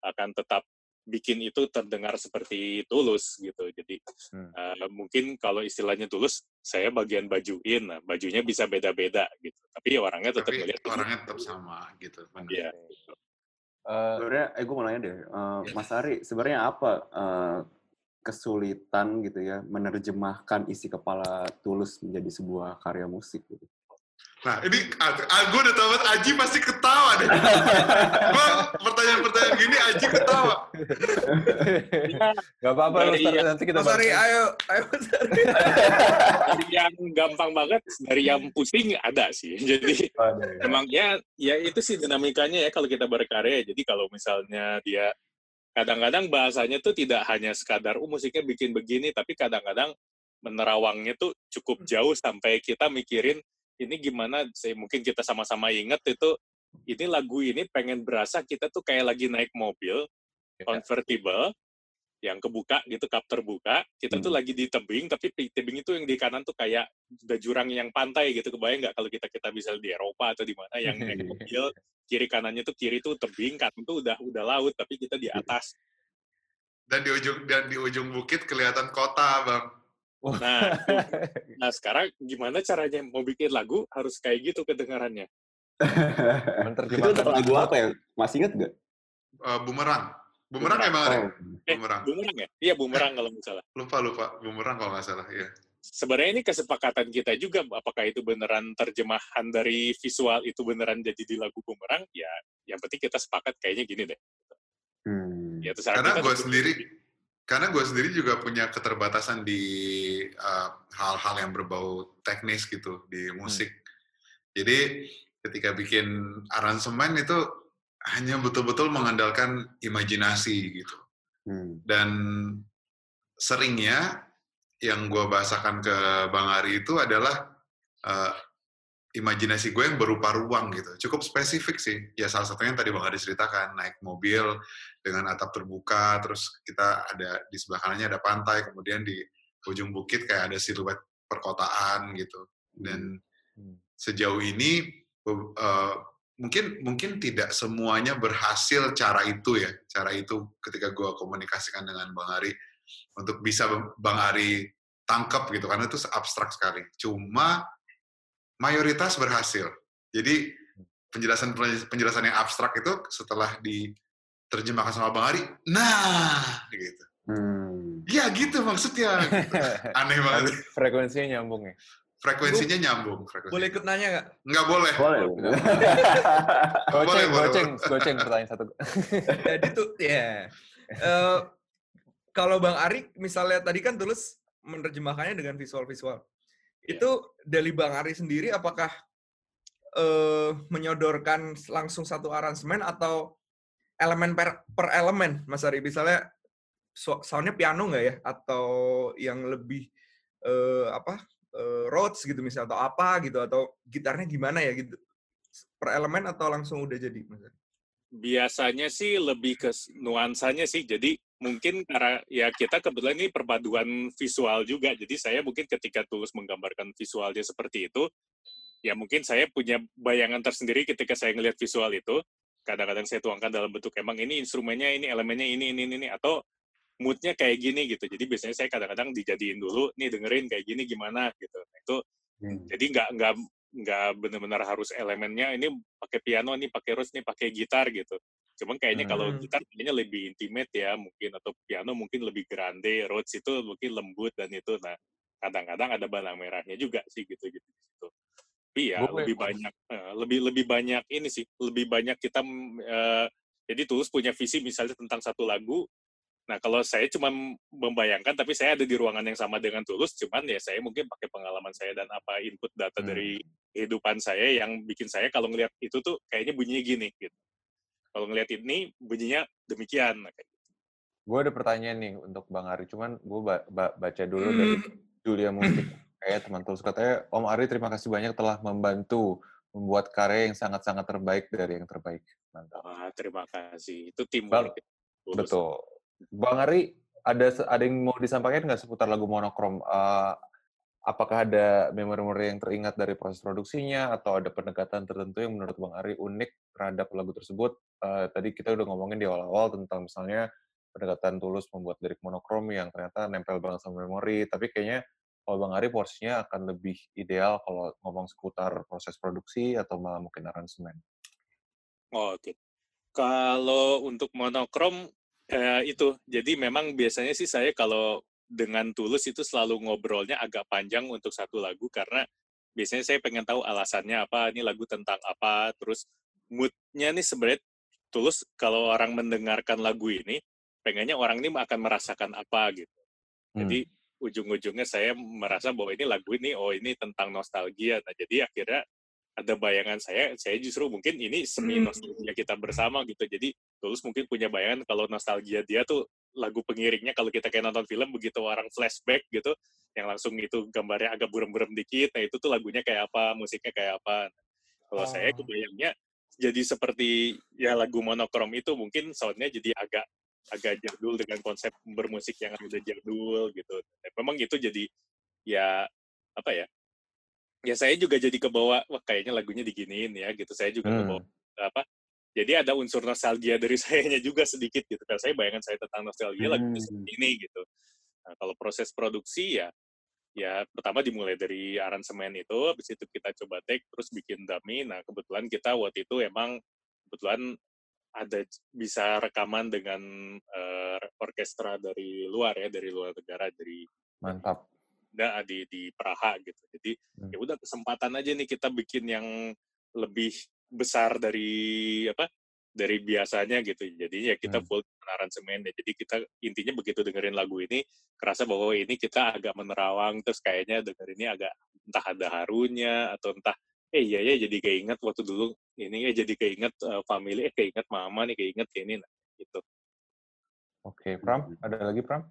akan tetap bikin itu terdengar seperti tulus gitu. Jadi Hmm. eh, mungkin kalau istilahnya tulus, saya bagian bajuin, nah, bajunya bisa beda-beda gitu. Tapi orangnya tetap Tapi ngeliat orangnya tetap sama gitu. Iya. Eh, Sebenarnya, eh gue mau nanya deh, eh, Mas Ari, sebenarnya apa eh, kesulitan gitu ya menerjemahkan isi kepala tulus menjadi sebuah karya musik gitu? Nah, ini gue udah tahu banget Aji pasti ketawa deh. gue pertanyaan-pertanyaan gini Aji ketawa. Gak apa-apa, yang- nanti kita Mas Ari, bahas. ayo, ayo Mas Ari. dari yang gampang banget, dari yang pusing ada sih. Jadi Waduh. emang ya ya itu sih dinamikanya ya kalau kita berkarya jadi kalau misalnya dia kadang-kadang bahasanya tuh tidak hanya sekadar oh musiknya bikin begini tapi kadang-kadang menerawangnya tuh cukup jauh sampai kita mikirin ini gimana saya mungkin kita sama-sama inget itu ini lagu ini pengen berasa kita tuh kayak lagi naik mobil Ya. convertible yang kebuka gitu kap terbuka kita tuh Hmm. lagi di tebing tapi di tebing itu yang di kanan tuh kayak udah jurang yang pantai gitu kebayang nggak kalau kita kita bisa di Eropa atau di mana yang naik mobil kiri kanannya tuh kiri tuh tebing kanan tuh udah udah laut tapi kita di atas Dan di ujung dan di ujung bukit kelihatan kota, Bang. nah tuh. nah sekarang gimana caranya mau bikin lagu harus kayak gitu kedengarannya Itu lagu apa ya? Masih ingat nggak? Eh, bumerang. Bumerang ya, Bang? Ari? Oh, eh Bumerang. bumerang ya iya bumerang kalau nggak salah Lupa, lupa. Bumerang kalau nggak salah. Iya. sebenarnya ini kesepakatan kita juga apakah itu beneran terjemahan dari visual itu beneran jadi di lagu bumerang ya yang penting kita sepakat kayaknya gini deh hmm. ya terserah Karena gue sendiri, karena gue sendiri juga punya keterbatasan di uh, hal-hal yang berbau teknis gitu di musik. Jadi ketika bikin aransemen itu hanya betul-betul mengandalkan imajinasi gitu. Hmm. Dan seringnya yang gue bahasakan ke Bang Ari itu adalah uh, imajinasi gue yang berupa ruang gitu. Cukup spesifik sih. Ya salah satunya yang tadi Bang Ari ceritakan, naik mobil dengan atap terbuka, terus kita ada di sebelah kanannya ada pantai, kemudian di ujung bukit kayak ada siluet perkotaan gitu. Dan Hmm. sejauh ini uh, mungkin mungkin tidak semuanya berhasil cara itu ya, cara itu ketika gue komunikasikan dengan Bang Ari untuk bisa Bang Ari tangkap gitu karena itu abstrak sekali. Cuma mayoritas berhasil. Jadi penjelasan penjelasan yang abstrak itu setelah diterjemahkan sama Bang Ari, nah gitu. Hmm. Ya gitu maksudnya. Gitu. Aneh banget. Frekuensinya nyambung ya. Frekuensinya nyambung. Frekuensi. Boleh ikut nanya nggak? Nggak boleh. Boleh. Boleh, Goceng, boleh, goceng, boleh. goceng pertanyaan satu. Jadi tuh, ya. Eh, kalau Bang Ari, misalnya tadi kan tulus menerjemahkannya dengan visual-visual. Iya. Itu dari Bang Ari sendiri, apakah eh, menyodorkan langsung satu aransemen atau elemen per, per elemen, Mas Ari? Misalnya so- soundnya piano nggak ya? Atau yang lebih eh, apa? Eh, Rhodes gitu misalnya atau apa gitu atau gitarnya gimana ya gitu per elemen atau langsung udah jadi biasanya sih lebih ke nuansanya sih. Jadi mungkin karena ya kita kebetulan ini perpaduan visual juga. Jadi saya mungkin ketika tulus menggambarkan visualnya seperti itu, ya mungkin saya punya bayangan tersendiri ketika saya ngelihat visual itu. Kadang-kadang saya tuangkan dalam bentuk emang ini instrumennya, ini elemennya, ini, ini, ini. atau moodnya kayak gini gitu. Jadi biasanya saya kadang-kadang dijadiin dulu, nih dengerin kayak gini gimana gitu. Nah, itu jadi nggak nggak nggak benar-benar harus elemennya ini pakai piano nih pakai Rhodes nih pakai gitar gitu cuman kayaknya kalau Hmm. gitar kayaknya lebih intimate ya mungkin atau piano mungkin lebih grande Rhodes itu mungkin lembut dan itu nah kadang-kadang ada benang merahnya juga sih gitu gitu gitu tapi ya Gue- lebih banyak eh, lebih lebih banyak ini sih lebih banyak kita eh, jadi Tulus punya visi misalnya tentang satu lagu Nah, kalau saya cuma membayangkan, tapi saya ada di ruangan yang sama dengan Tulus, cuman ya saya mungkin pakai pengalaman saya dan apa input data Hmm. dari kehidupan saya yang bikin saya kalau ngelihat itu tuh kayaknya bunyinya gini. Gitu. Kalau ngelihat ini bunyinya demikian. Nah, kayak gitu. Gue ada pertanyaan nih untuk Bang Ari, cuman gue ba- ba- baca dulu dari Julia Musik. Kayak teman tulus katanya, Om Ari terima kasih banyak telah membantu membuat karya yang sangat-sangat terbaik dari yang terbaik. Mantap. Wah, terima kasih. Itu tim Bang, Tulus. Betul. Bang Ari, ada ada yang mau disampaikan nggak seputar lagu monokrom? Eh, apakah ada memori-memori yang teringat dari proses produksinya atau ada pendekatan tertentu yang menurut Bang Ari unik terhadap lagu tersebut? Eh, tadi kita udah ngomongin di awal-awal tentang misalnya pendekatan tulus membuat lirik monokrom yang ternyata nempel banget sama memori, tapi kayaknya kalau Bang Ari porsinya akan lebih ideal kalau ngomong seputar proses produksi atau malah mungkin aransemen. Oh, Oke. Kalau untuk monokrom eh, itu, jadi memang biasanya sih saya kalau dengan tulus itu selalu ngobrolnya agak panjang untuk satu lagu karena biasanya saya pengen tahu alasannya apa, ini lagu tentang apa, terus moodnya nih sebenarnya tulus kalau orang mendengarkan lagu ini pengennya orang ini akan merasakan apa gitu. Jadi ujung-ujungnya saya merasa bahwa ini lagu ini oh ini tentang nostalgia. Nah jadi akhirnya ada bayangan saya, saya justru mungkin ini semi Hmm. nostalgia kita bersama gitu. Jadi Tulus mungkin punya bayangan kalau nostalgia dia tuh lagu pengiringnya kalau kita kayak nonton film begitu orang flashback gitu, yang langsung itu gambarnya agak burem-burem dikit, nah itu tuh lagunya kayak apa, musiknya kayak apa. Nah, kalau saya Oh. kebayangnya jadi seperti ya lagu monokrom itu mungkin soundnya jadi agak agak jadul dengan konsep bermusik yang udah jadul gitu. Dan memang itu jadi ya apa ya? Ya saya juga jadi kebawa wah kayaknya lagunya diginiin ya gitu. Saya juga Hmm. kebawa apa? Jadi ada unsur nostalgia dari sayanya juga sedikit gitu. Karena saya bayangan saya tentang nostalgia Hmm. seperti ini gitu. Nah, kalau proses produksi ya ya pertama dimulai dari aransemen itu, habis itu kita coba take terus bikin dummy. Nah, kebetulan kita waktu itu emang kebetulan ada bisa rekaman dengan eh, orkestra dari luar ya, dari luar negara, dari Mantap. da, di di Praha gitu. Jadi Hmm. ya udah kesempatan aja nih kita bikin yang lebih besar dari apa? dari biasanya gitu. Jadi ya kita Hmm. full dengan aransemen ya. Jadi kita intinya begitu dengerin lagu ini kerasa bahwa ini kita agak menerawang terus kayaknya dengerinnya agak entah ada harunya atau entah eh iya ya jadi keinget waktu dulu ini ya jadi keinget eh, family eh keinget mama nih keinget kayak ini nah, gitu. Oke, Pram, ada lagi Pram?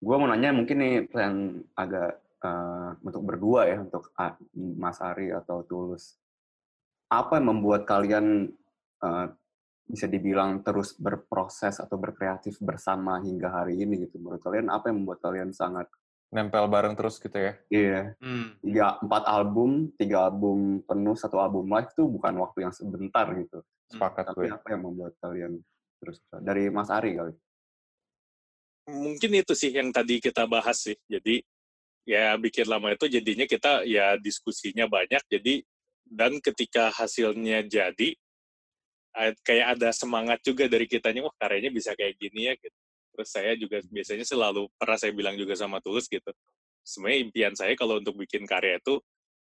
Gue mau nanya mungkin nih yang agak eh, untuk berdua ya untuk Mas Ari atau Tulus. Apa yang membuat kalian eh, bisa dibilang terus berproses atau berkreatif bersama hingga hari ini gitu? Menurut kalian apa yang membuat kalian sangat Nempel bareng terus gitu ya? iya Hmm. tiga empat album tiga album penuh satu album live tuh bukan waktu yang sebentar gitu. Sepakat Tapi gue. apa yang membuat kalian terus dari Mas Ari kali? mungkin itu sih yang tadi kita bahas sih. Jadi ya bikin lama itu jadinya kita ya diskusinya banyak. Jadi dan ketika hasilnya jadi kayak ada semangat juga dari kitanya, wah karyanya bisa kayak gini ya. Gitu. Terus saya juga biasanya selalu pernah saya bilang juga sama Tulus gitu. Sebenarnya impian saya kalau untuk bikin karya itu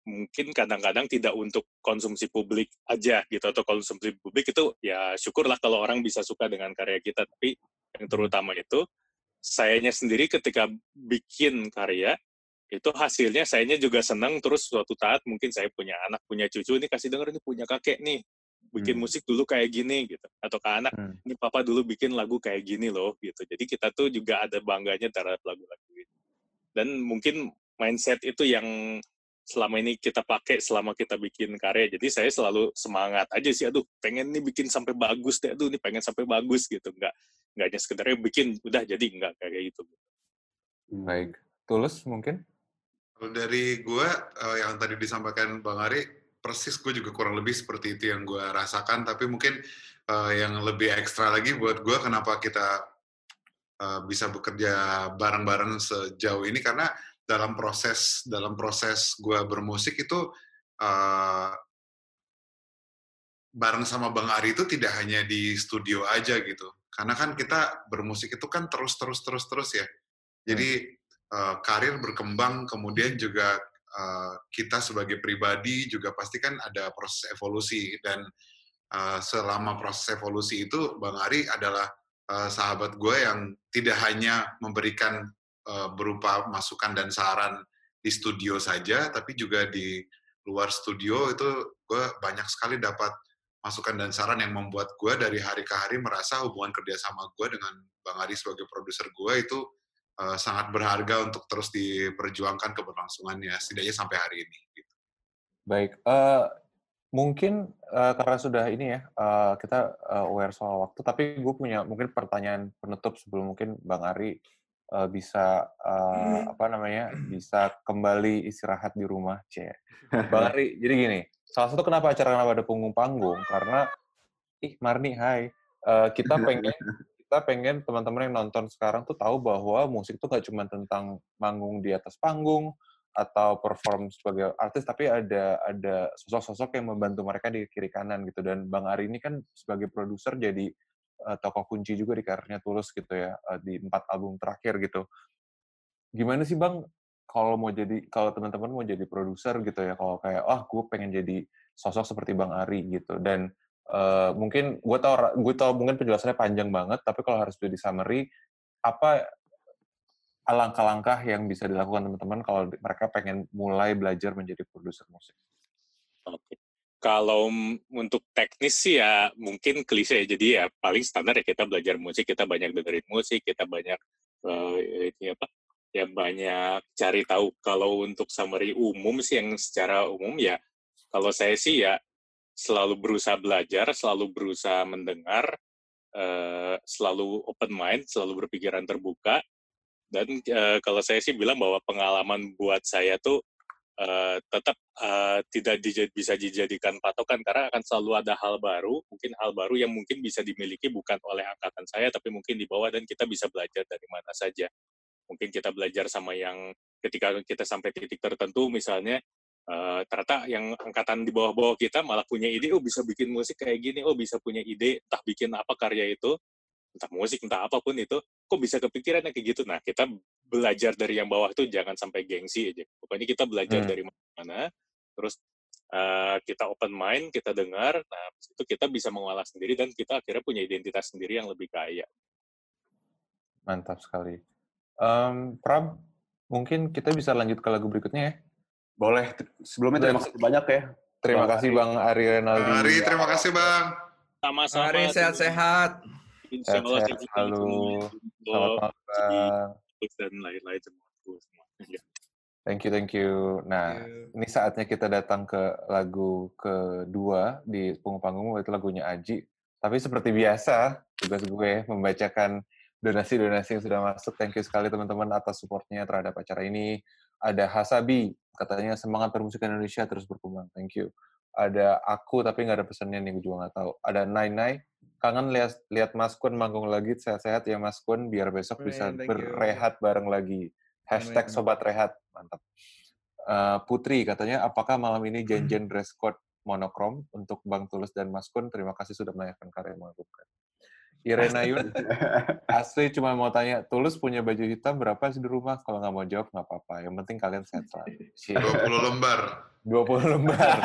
mungkin kadang-kadang tidak untuk konsumsi publik aja gitu atau konsumsi publik itu ya syukurlah kalau orang bisa suka dengan karya kita tapi yang terutama itu sayanya sendiri ketika bikin karya itu hasilnya sayanya juga senang terus suatu saat mungkin saya punya anak punya cucu ini kasih denger ini punya kakek nih bikin Hmm. musik dulu kayak gini gitu atau ke anak Hmm. ini papa dulu bikin lagu kayak gini loh gitu jadi kita tuh juga ada bangganya terhadap lagu-lagu itu dan mungkin mindset itu yang selama ini kita pakai selama kita bikin karya. Jadi saya selalu semangat aja sih, aduh pengen nih bikin sampai bagus deh, aduh ini pengen sampai bagus gitu. Nggak, nggak hanya sekedarnya bikin, udah jadi nggak kayak gitu. Baik. Tulus mungkin? Dari gue, uh, yang tadi disampaikan Bang Ari, persis gue juga kurang lebih seperti itu yang gue rasakan, tapi mungkin uh, yang lebih ekstra lagi buat gue kenapa kita uh, bisa bekerja bareng-bareng sejauh ini, karena dalam proses dalam proses gue bermusik itu uh, bareng sama Bang Ari itu tidak hanya di studio aja gitu, karena kan kita bermusik itu kan terus terus terus terus ya, jadi uh, karir berkembang, kemudian juga uh, kita sebagai pribadi juga pasti kan ada proses evolusi dan uh, selama proses evolusi itu Bang Ari adalah uh, sahabat gue yang tidak hanya memberikan uh, berupa masukan dan saran di studio saja, tapi juga di luar studio itu gue banyak sekali dapat masukan dan saran yang membuat gue dari hari ke hari merasa hubungan kerjasama gue dengan Bang Ari sebagai produser gue itu uh, sangat berharga untuk terus diperjuangkan keberlangsungannya setidaknya sampai hari ini. Gitu. Baik, uh, mungkin uh, karena sudah ini ya uh, kita uh, aware soal waktu, tapi gue punya mungkin pertanyaan penutup sebelum mungkin Bang Ari uh, bisa uh, apa namanya bisa kembali istirahat di rumah, c. Bang Ari, jadi gini, salah satu kenapa acara kenapa ada punggung-panggung karena ih Marni, hai, uh, kita pengen kita pengen teman-teman yang nonton sekarang tuh tahu bahwa musik tuh gak cuma tentang manggung di atas panggung atau perform sebagai artis, tapi ada ada sosok-sosok yang membantu mereka di kiri kanan gitu. Dan Bang Ari ini kan sebagai produser jadi uh, tokoh kunci juga di karirnya Tulus gitu ya uh, di empat album terakhir gitu. Gimana sih Bang kalau mau jadi kalau teman-teman mau jadi produser gitu ya kalau kayak ah oh, gue pengen jadi sosok seperti Bang Ari gitu dan uh, mungkin gue tau gue tau mungkin penjelasannya panjang banget tapi kalau harus di summary apa langkah-langkah yang bisa dilakukan teman-teman kalau mereka pengen mulai belajar menjadi produser musik? Oke. Kalau untuk teknis sih ya mungkin klise jadi ya paling standar ya kita belajar musik, kita banyak dengerin musik, kita banyak uh, ini apa ya banyak cari tahu. Kalau untuk summary umum sih yang secara umum ya kalau saya sih ya selalu berusaha belajar, selalu berusaha mendengar, uh, selalu open mind, selalu berpikiran terbuka, dan uh, kalau saya sih bilang bahwa pengalaman buat saya tuh uh, tetap uh, tidak dijad, bisa dijadikan patokan karena akan selalu ada hal baru, mungkin hal baru yang mungkin bisa dimiliki bukan oleh angkatan saya tapi mungkin di bawah dan kita bisa belajar dari mana saja. Mungkin kita belajar sama yang ketika kita sampai titik tertentu misalnya uh, ternyata yang angkatan di bawah-bawah kita malah punya ide, oh bisa bikin musik kayak gini, oh bisa punya ide entah bikin apa karya itu, entah musik, entah apa pun itu, kok bisa kepikiran kayak gitu. Nah, kita belajar dari yang bawah itu jangan sampai gengsi aja. Pokoknya kita belajar hmm. dari mana, terus uh, kita open mind, kita dengar, nah itu kita bisa mengolah sendiri dan kita akhirnya punya identitas sendiri yang lebih kaya. Mantap sekali. Um, Prab, mungkin kita bisa lanjut ke lagu berikutnya ya? Boleh. Sebelumnya terima kasih banyak ya. Terima kasih Bang Ari Renaldi. Ari, terima kasih Bang. Sama-sama. Ari, sehat-sehat. Insya Allah sehat selalu. Selamat malam. Dan lain-lain semua. Ya. Thank you, thank you. Nah, ini saatnya kita datang ke lagu kedua di punggung panggung, itu lagunya Aji. Tapi seperti biasa, tugas gue membacakan donasi-donasi yang sudah masuk. Thank you sekali teman-teman atas supportnya terhadap acara ini. Ada Hasabi, katanya semangat permusik Indonesia terus berkembang. Thank you. Ada aku, tapi nggak ada pesannya nih, gue juga nggak tahu. Ada Nai Nai, kangen lihat lihat Mas Kun manggung lagi sehat-sehat ya Mas Kun biar besok Amin, bisa berrehat bareng lagi. Hashtag sobat rehat mantap. Uh, Putri katanya apakah malam ini janjian dress code monokrom untuk Bang Tulus dan Mas Kun? Terima kasih sudah menanyakan karya yang mengagumkan. Irena Yun, asli cuma mau tanya, Tulus punya baju hitam berapa sih di rumah? Kalau nggak mau jawab, nggak apa-apa. Yang penting kalian sehat selalu. 20 lembar. 20 lembar.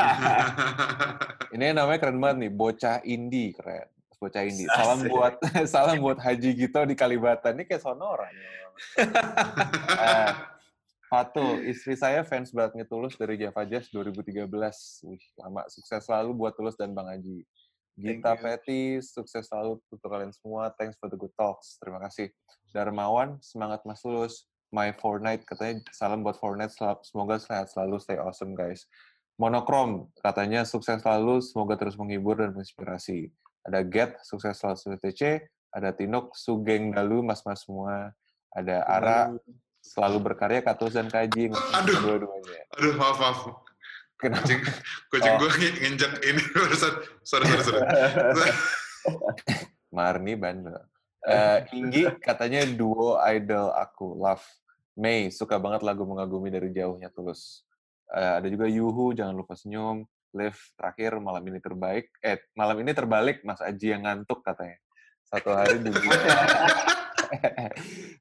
Ini namanya keren banget nih, bocah indie, keren bocah ini. Salam buat salam buat Haji Gito di Kalibata. Ini kayak sonora. uh, Fatu, istri saya fans beratnya Tulus dari Java Jazz 2013. Wih, lama. Sukses selalu buat Tulus dan Bang Haji. Gita Petty, sukses selalu untuk kalian semua. Thanks for the good talks. Terima kasih. Darmawan, semangat Mas Tulus. My Fortnite katanya salam buat Fortnite semoga sehat selalu stay awesome guys. Monokrom katanya sukses selalu semoga terus menghibur dan menginspirasi. Ada Get sukses selalu STC, ada Tinok Sugeng Dalu mas-mas semua, ada Ara selalu berkarya Katus dan Kaji Aduh. dua-duanya. Aduh, maaf, maaf. Kenapa? Kucing, kucing Oh. gue nginjek ini barusan. Sorry, sorry, sorry. Marni bandel. Eh, Inggi katanya duo idol aku, Love. Mei, suka banget lagu mengagumi dari jauhnya tulus. Eh, ada juga Yuhu, jangan lupa senyum. Liv, terakhir malam ini terbaik. Eh, malam ini terbalik Mas Aji yang ngantuk katanya. Satu hari di bulan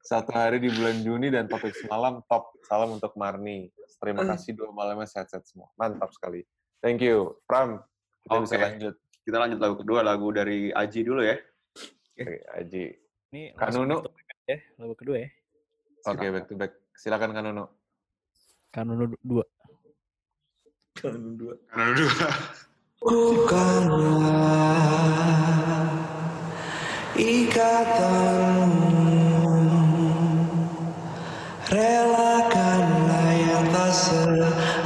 satu hari di bulan Juni dan topik semalam top. Salam untuk Marni. Terima kasih dua malamnya sehat-sehat semua. Mantap sekali. Thank you. Pram, kita bisa Oke. lanjut. Kita lanjut lagu kedua, lagu dari Aji dulu ya. Oke, Aji. Ini Kak langsung Nunu. back to back ya, lagu kedua ya. Oke, back to back. Silakan Kak Nunu. Kanunu dua. Kanun dua. Karena dua. Bukanlah ikatanmu 아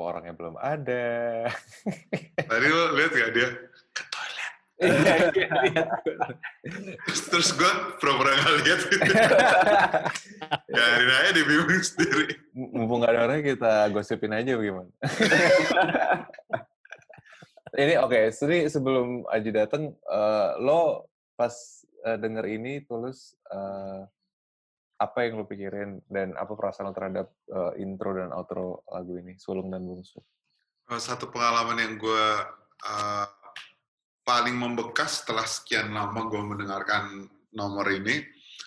kenapa orangnya belum ada? Tadi lo lihat gak dia? Ke toilet. Iya, iya, iya. Terus, terus gue pura-pura gak lihat gitu. Biarin aja dia bingung sendiri. Mumpung nggak ada orangnya kita gosipin aja bagaimana? ini oke, jadi sebelum Aji datang, eh, lo pas eh, denger ini tulus eh, apa yang lo pikirin dan apa perasaan lo terhadap eh, intro dan outro lagu ini, Sulung dan Bungsu? Uh, Satu pengalaman yang gue uh, paling membekas setelah sekian lama gue mendengarkan nomor ini,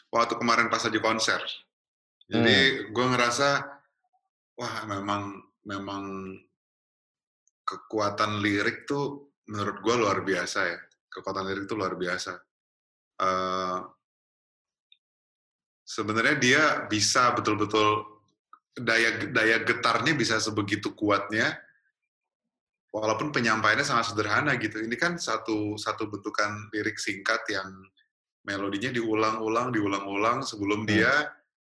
waktu kemarin pas aja konser. Jadi gue ngerasa, wah memang memang kekuatan lirik tuh menurut gue luar biasa ya. Kekuatan lirik tuh luar biasa. Eh, Sebenarnya dia bisa betul-betul daya daya getarnya bisa sebegitu kuatnya, walaupun penyampaiannya sangat sederhana gitu. Ini kan satu satu bentukan lirik singkat yang melodinya diulang-ulang, diulang-ulang sebelum Hmm. dia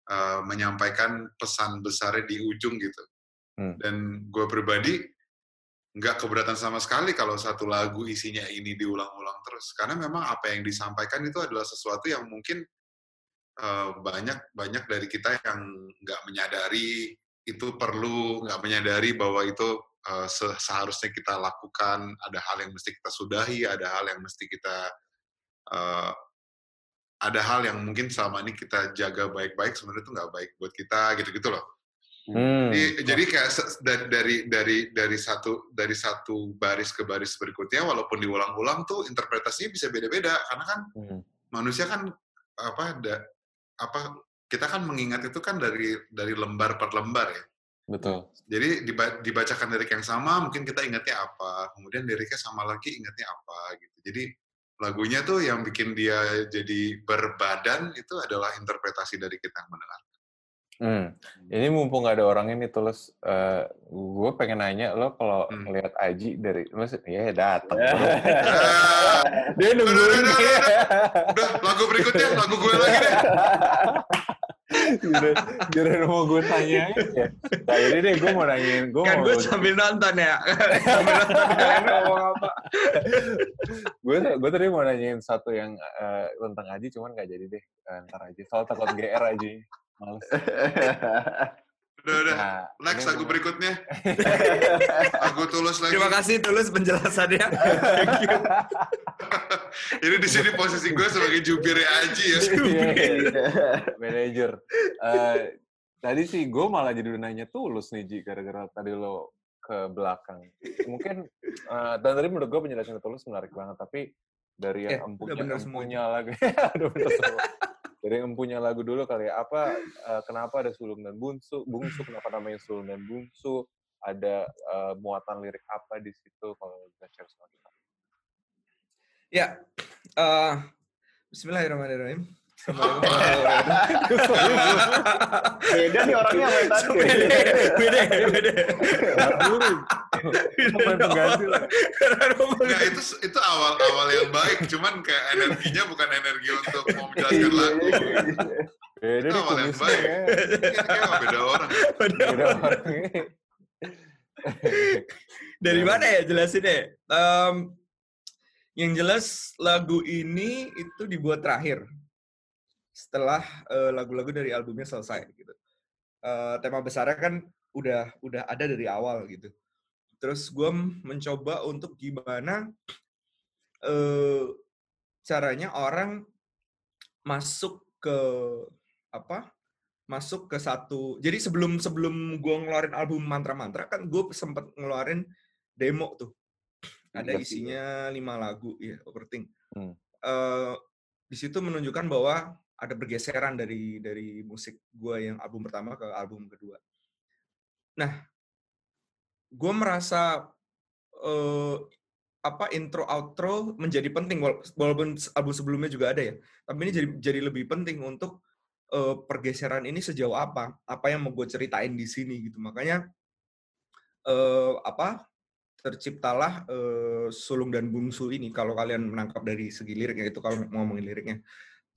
uh, menyampaikan pesan besarnya di ujung gitu. Hmm. Dan gue pribadi nggak keberatan sama sekali kalau satu lagu isinya ini diulang-ulang terus, karena memang apa yang disampaikan itu adalah sesuatu yang mungkin uh, banyak banyak dari kita yang nggak menyadari itu perlu, nggak menyadari bahwa itu uh, se- seharusnya kita lakukan. Ada hal yang mesti kita sudahi, ada hal yang mesti kita uh, ada hal yang mungkin selama ini kita jaga baik-baik sebenarnya itu nggak baik buat kita gitu-gitu loh. Hmm. Jadi, jadi kayak dari dari dari satu dari satu baris ke baris berikutnya walaupun diulang-ulang tuh interpretasinya bisa beda-beda karena kan Hmm. manusia kan apa da, apa kita kan mengingat itu kan dari dari lembar per lembar ya. Betul. Jadi diba- dibacakan lirik yang sama, mungkin kita ingatnya apa, kemudian liriknya sama lagi ingatnya apa gitu. Jadi lagunya tuh yang bikin dia jadi berbadan itu adalah interpretasi dari kita yang mendengar. Hmm. Ini mumpung nggak ada orang ini tulus, eh gue pengen nanya lo kalau Hmm. lihat Aji dari, maksud, ya datang. Ah, Dia udah, nungguin udah, udah, dia. Udah, lagu berikutnya, lagu gue lagi deh. Kirain mau gue tanyain ya. Nah ini deh gue mau nanyain, gue Kan mau gue sambil nonton ya. sambil nonton kalian ngomong apa. gue gue tadi mau nanyain satu yang eh, tentang Aji cuman nggak jadi deh Eh, ntar aja soal takut GR aja males Udah, udah. nah Next lagu berikutnya. Lagu tulus lagi. Terima kasih tulus penjelasannya. Thank you. Ini di sini posisi gue sebagai jubirnya Aji ya. Iya, iya. manager Eh, tadi sih gue malah jadi udah nanya tulus nih Ji gara-gara tadi lo ke belakang mungkin eh, dan tadi menurut gue penjelasan tulus menarik banget tapi dari Eh, yang udah empunya empunya lagu udah bener semua. Dari yang empunya lagu dulu kali ya apa eh, kenapa ada sulung dan bungsu bungsu kenapa namanya sulung dan bungsu ada eh, muatan lirik apa di situ kalau bisa share sama kita Ya. eh, Bismillahirrahmanirrahim. Beda nih orangnya sama yang tadi. Beda, beda, beda. Dulu Pemain pengganti lah. Enggak, itu itu awal-awal yang baik, cuman kayak energinya bukan energi untuk mau menjelaskan lagu. beda Itu nih awal yang baik. ya. Kayak beda orang. beda orang Dari mana ya jelasin deh. Em, yang jelas lagu ini itu dibuat terakhir setelah eh, lagu-lagu dari albumnya selesai gitu. Eh, tema besarnya kan udah udah ada dari awal gitu. Terus gue mencoba untuk gimana eh, caranya orang masuk ke apa? Masuk ke satu. Jadi sebelum sebelum gue ngeluarin album mantra-mantra kan gue sempet ngeluarin demo tuh. Ada isinya lima lagu ya overthink. Hmm. Eh, di situ menunjukkan bahwa ada pergeseran dari dari musik gue yang album pertama ke album kedua. Nah, gue merasa eh, apa intro outro menjadi penting wala- walaupun album sebelumnya juga ada ya. Tapi ini jadi jadi lebih penting untuk eh, pergeseran ini sejauh apa, apa yang mau gue ceritain di sini gitu. Makanya eh, apa terciptalah eh, sulung dan bungsu ini kalau kalian menangkap dari segi liriknya itu kalau mau ngomongin liriknya.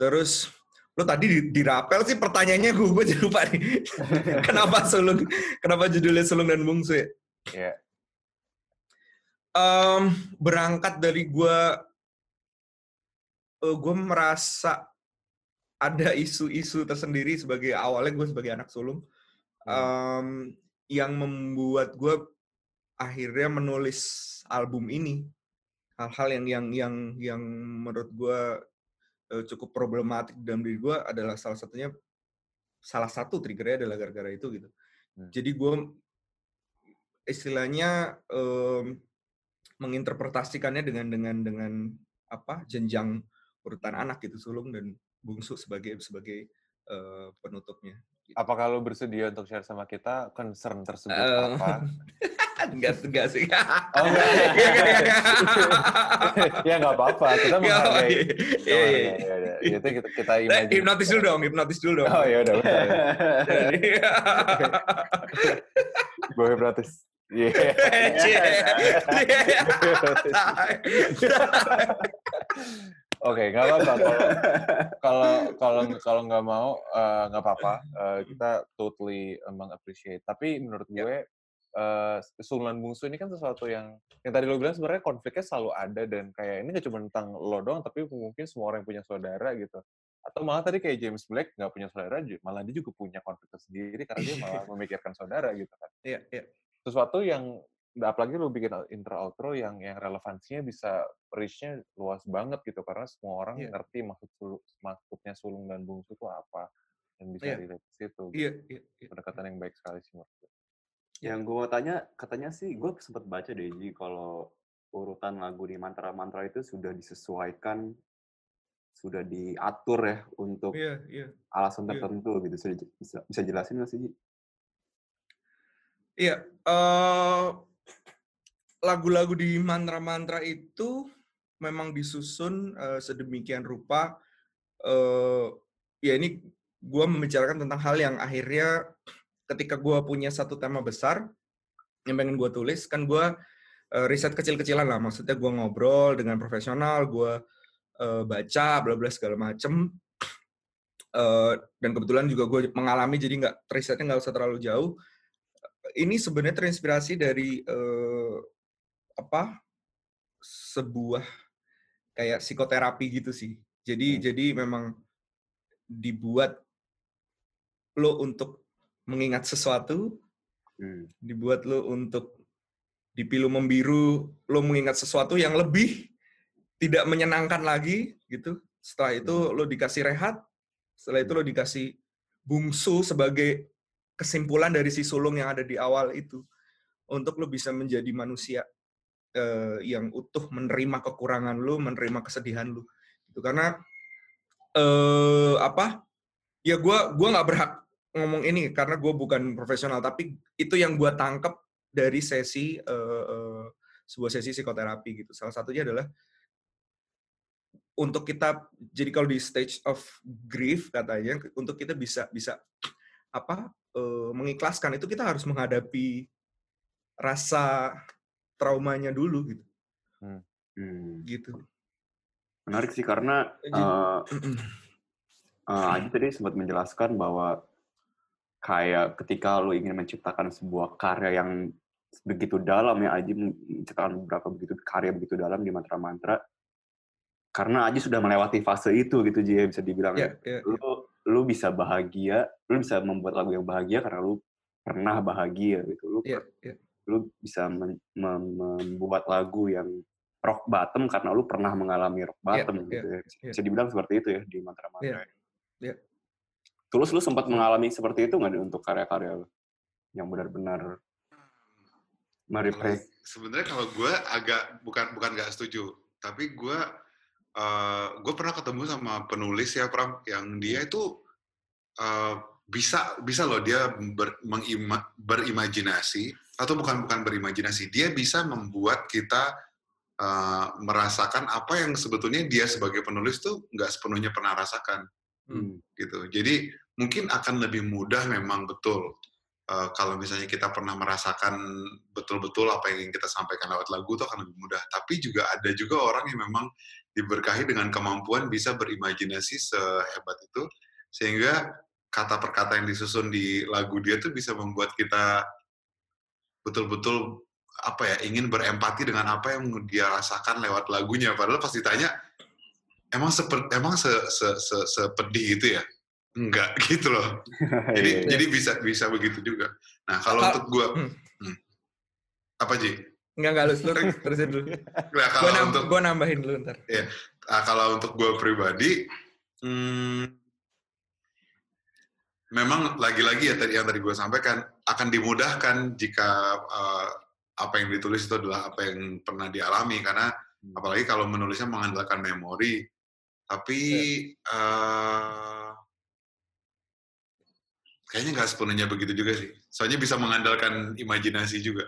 Terus lo tadi di, dirapel sih pertanyaannya gue gue lupa nih. kenapa sulung? Kenapa judulnya sulung dan bungsu ya? Iya. Em, berangkat dari gue, gue merasa ada isu-isu tersendiri sebagai awalnya gue sebagai anak sulung em, yang membuat gue akhirnya menulis album ini hal-hal yang yang yang yang menurut gue eh, cukup problematik dalam diri gue adalah salah satunya salah satu triggernya adalah gara-gara itu gitu Hmm. jadi gue istilahnya em, menginterpretasikannya dengan dengan dengan apa jenjang urutan anak gitu sulung dan bungsu sebagai sebagai eh, penutupnya Apakah lo bersedia untuk share sama kita concern tersebut Eh, apa? enggak enggak sih Oh, enggak. Iya, iya, iya. ya nggak apa-apa, kita apa-apa, menghargai. iya, Kita iya, iya. menghargai, ya, Itu kita kita Eh, imagine. hipnotis dulu dong hipnotis dulu dong Oh ya udah, Gue hipnotis. Iya. Cie. Oke, nggak apa-apa. Kalau kalau kalau nggak mau eh, nggak apa-apa. Eh, kita totally emang appreciate. Tapi menurut gue eh Sultan Bungsu ini kan sesuatu yang yang tadi lo bilang sebenarnya konfliknya selalu ada dan kayak ini nggak cuma tentang lo doang, tapi mungkin semua orang yang punya saudara gitu. Atau malah tadi kayak James Blake nggak punya saudara, malah dia juga punya konflik tersendiri karena dia malah memikirkan saudara gitu kan Iya, iya. Sesuatu yang apalagi lu bikin intro outro yang yang relevansinya bisa reach-nya luas banget gitu karena semua orang Iya. ngerti maksud maksudnya sulung dan bungsu itu apa dan bisa Iya. relate situ. gitu. Iya, iya, iya. Pendekatan yang baik sekali sih menurut gue. Yang gue mau tanya, katanya sih gue sempat baca deh Ji, kalau urutan lagu di mantra-mantra itu sudah disesuaikan, sudah diatur ya untuk Iya, iya. alasan Iya. tertentu gitu. Bisa, bisa, bisa jelasin nggak sih Ji? Iya, eh, lagu-lagu di mantra-mantra itu memang disusun eh, sedemikian rupa. eh, ya ini gue membicarakan tentang hal yang akhirnya ketika gue punya satu tema besar yang pengen gue tulis, kan gue eh, riset kecil-kecilan lah. Maksudnya gue ngobrol dengan profesional, gue eh, baca, bla bla segala macem. Eh, dan kebetulan juga gue mengalami, jadi nggak risetnya nggak usah terlalu jauh ini sebenarnya terinspirasi dari eh, apa sebuah kayak psikoterapi gitu sih. Jadi Hmm. jadi memang dibuat lo untuk mengingat sesuatu, Hmm. dibuat lo untuk dipilu membiru, lo mengingat sesuatu yang lebih tidak menyenangkan lagi gitu. Setelah itu lo dikasih rehat, setelah itu lo dikasih bungsu sebagai kesimpulan dari si sulung yang ada di awal itu untuk lo bisa menjadi manusia eh, yang utuh menerima kekurangan lo, menerima kesedihan lo. Itu karena eh apa? Ya gua gua nggak berhak ngomong ini karena gue bukan profesional, tapi itu yang gua tangkep dari sesi eh, eh, sebuah sesi psikoterapi gitu. Salah satunya adalah untuk kita jadi kalau di stage of grief katanya untuk kita bisa bisa apa eh, mengikhlaskan itu kita harus menghadapi rasa traumanya dulu gitu. Hmm. gitu. Menarik sih karena eh eh, Aji tadi sempat menjelaskan bahwa kayak ketika lo ingin menciptakan sebuah karya yang begitu dalam ya Aji menciptakan beberapa begitu karya begitu dalam di mantra-mantra karena Aji sudah melewati fase itu gitu Ji ya, bisa dibilang ya ya. Lu lu bisa bahagia lu bisa membuat lagu yang bahagia karena lu pernah bahagia gitu lu ya ya lu bisa men- mem- membuat lagu yang rock bottom karena lu pernah mengalami rock bottom iya, gitu ya. iya. Bisa dibilang seperti itu ya di mantra-mantra. Iya, iya. Tulus lu sempat mengalami seperti itu nggak Di, untuk karya-karya lu yang benar-benar mereprek sebenarnya kalau gue agak bukan bukan nggak setuju tapi gue eh gue pernah ketemu sama penulis ya Pram yang dia itu eh, bisa bisa loh dia ber- mengima- berimajinasi atau bukan bukan berimajinasi dia bisa membuat kita eh, merasakan apa yang sebetulnya dia sebagai penulis tuh nggak sepenuhnya pernah rasakan Hmm. gitu. Jadi mungkin akan lebih mudah memang betul eh, kalau misalnya kita pernah merasakan betul-betul apa yang ingin kita sampaikan lewat lagu itu akan lebih mudah. Tapi juga ada juga orang yang memang diberkahi dengan kemampuan bisa berimajinasi sehebat itu sehingga kata per kata yang disusun di lagu dia tuh bisa membuat kita betul-betul apa ya ingin berempati dengan apa yang dia rasakan lewat lagunya. Padahal pas ditanya emang seper, emang se, se, se, sepedih itu ya? Enggak gitu loh. Jadi Iya, iya. jadi bisa bisa begitu juga. Nah kalau Kal- untuk gue hmm. apa Ji? Nggak nggak lu lu terusin dulu. Nah, gue kalau nam untuk gua nambahin dulu ntar. Ah, kalau untuk gue pribadi, hmm, memang lagi-lagi ya tadi yang tadi gue sampaikan akan dimudahkan jika eh, apa yang ditulis itu adalah apa yang pernah dialami. Karena apalagi kalau menulisnya mengandalkan memori. Tapi eh, kayaknya nggak sepenuhnya begitu juga sih. Soalnya bisa mengandalkan imajinasi juga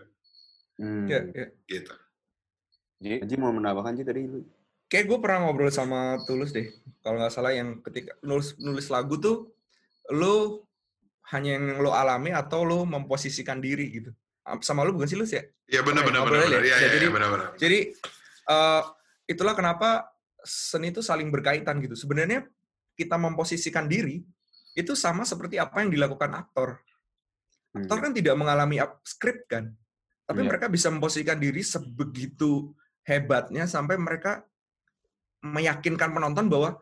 Hmm. ya ya gitu. Ji, Aji mau menambahkan Ji tadi lu. kayak gue pernah ngobrol sama Tulus deh kalau nggak salah yang ketika nulis nulis lagu tuh lo hanya yang lo alami atau lo memposisikan diri gitu sama lo bukan sih lu ya Iya benar benar benar. ya. Iya Ya, iya jadi- iya, benar benar. Jadi eh, itulah kenapa seni itu saling berkaitan gitu. Sebenarnya kita memposisikan diri itu sama seperti apa yang dilakukan aktor. Hmm. Aktor kan tidak mengalami skrip kan, tapi Iya. mereka bisa memposisikan diri sebegitu hebatnya sampai mereka meyakinkan penonton bahwa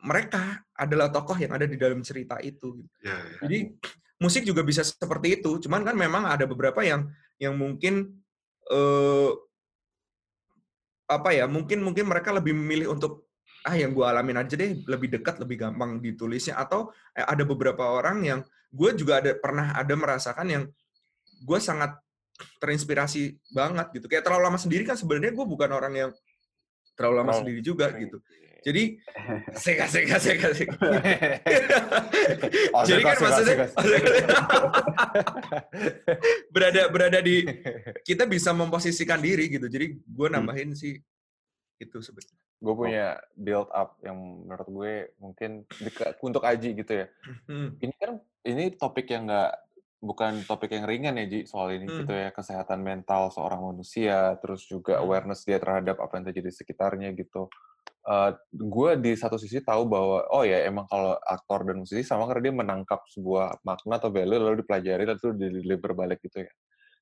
mereka adalah tokoh yang ada di dalam cerita itu. gitu. Iya iya. Jadi musik juga bisa seperti itu. Cuman kan memang ada beberapa yang yang mungkin eh apa ya? Mungkin mungkin mereka lebih memilih untuk ah yang gue alamin aja deh, lebih dekat, lebih gampang ditulisnya. Atau eh, ada beberapa orang yang gue juga ada pernah ada merasakan yang gue sangat terinspirasi banget gitu. Kayak terlalu lama sendiri kan sebenarnya gue bukan orang yang terlalu lama Terlalu sendiri juga gitu. Jadi asik asik asik asik. Asik, Jadi kan asik, maksudnya berada berada di kita bisa memposisikan diri gitu. Jadi gue nambahin sih itu sebenarnya. gue punya build up yang menurut gue mungkin untuk Aji gitu ya. Hmm. Ini kan ini topik yang nggak bukan topik yang ringan ya Ji soal ini Hmm. gitu ya kesehatan mental seorang manusia terus juga Hmm. awareness dia terhadap apa yang terjadi di sekitarnya gitu. Eh gue di satu sisi tahu bahwa oh ya emang kalau aktor dan musisi sama karena dia menangkap sebuah makna atau value lalu dipelajari lalu deliver balik gitu ya.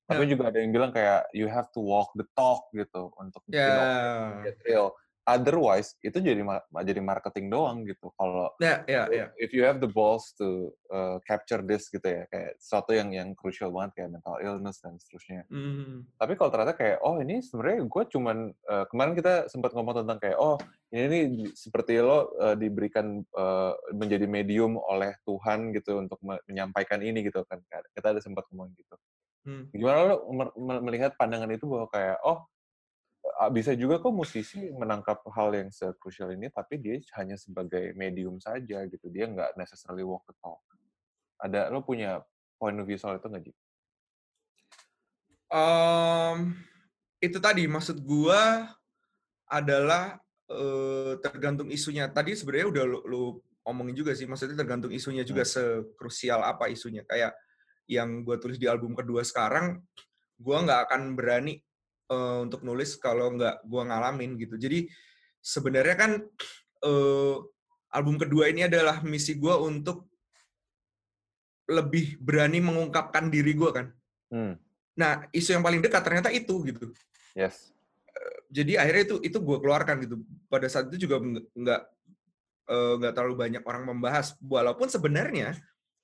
Tapi juga ada yang bilang kayak you have to walk the talk gitu untuk bikin Ya. orang get real. Otherwise itu jadi jadi marketing doang gitu. Kalau Ya, ya, ya. if you have the balls to uh, capture this gitu ya kayak sesuatu yang yang crucial banget kayak mental illness dan seterusnya. Hmm. Tapi kalau ternyata kayak oh ini sebenarnya gue cuman uh, kemarin kita sempat ngomong tentang kayak oh ini di- seperti lo uh, diberikan uh, menjadi medium oleh Tuhan gitu untuk me- menyampaikan ini gitu kan. Kita ada sempat ngomong gitu. Hmm. Gimana lo melihat pandangan itu bahwa kayak oh bisa juga kok musisi menangkap hal yang sekrusial ini tapi dia hanya sebagai medium saja gitu dia nggak necessarily walk the talk ada lo punya point of view soal itu nggak Ji? Em, itu tadi maksud gua adalah eh, tergantung isunya. Tadi sebenarnya udah lu, lu omongin juga sih, maksudnya tergantung isunya juga sekrusial apa isunya. Kayak yang gua tulis di album kedua sekarang, gua nggak akan berani eh, untuk nulis kalau nggak gua ngalamin gitu. Jadi sebenarnya kan eh, album kedua ini adalah misi gua untuk lebih berani mengungkapkan diri gua kan. Hmm, Nah, isu yang paling dekat ternyata itu gitu. yes. Jadi akhirnya itu itu gue keluarkan gitu. Pada saat itu juga nggak nggak eh, nggak terlalu banyak orang membahas. Walaupun sebenarnya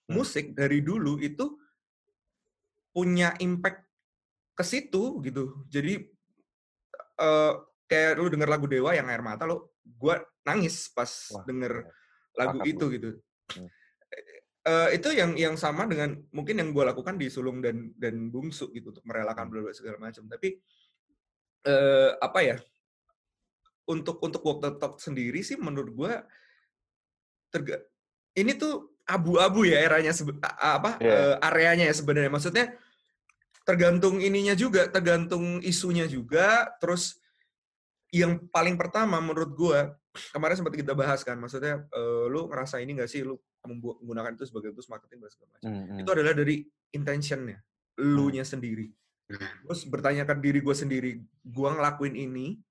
Hmm. musik dari dulu itu punya impact ke situ gitu. Jadi eh, kayak lu denger lagu Dewa yang air mata lo, gue nangis pas Wah, denger iya. lagu Sepakat itu gua. gitu. Hmm. Eh, itu yang yang sama dengan mungkin yang gue lakukan di sulung dan dan bungsu gitu untuk merelakan Hmm. bla bla segala macam. Tapi eh, apa ya? Untuk untuk walk the talk sendiri sih menurut gue terga ini tuh abu-abu ya eranya apa Iya. eh, areanya ya sebenarnya. Maksudnya tergantung ininya juga, tergantung isunya juga. Terus yang paling pertama menurut gua kemarin sempat kita bahas kan, maksudnya eh, lu ngerasa ini gak sih lu menggunakan itu sebagai tools marketing dan segala macam. Hmm, hmm. Itu adalah dari intentionnya, lu nya sendiri. Terus bertanya ke diri gue sendiri, gua ngelakuin ini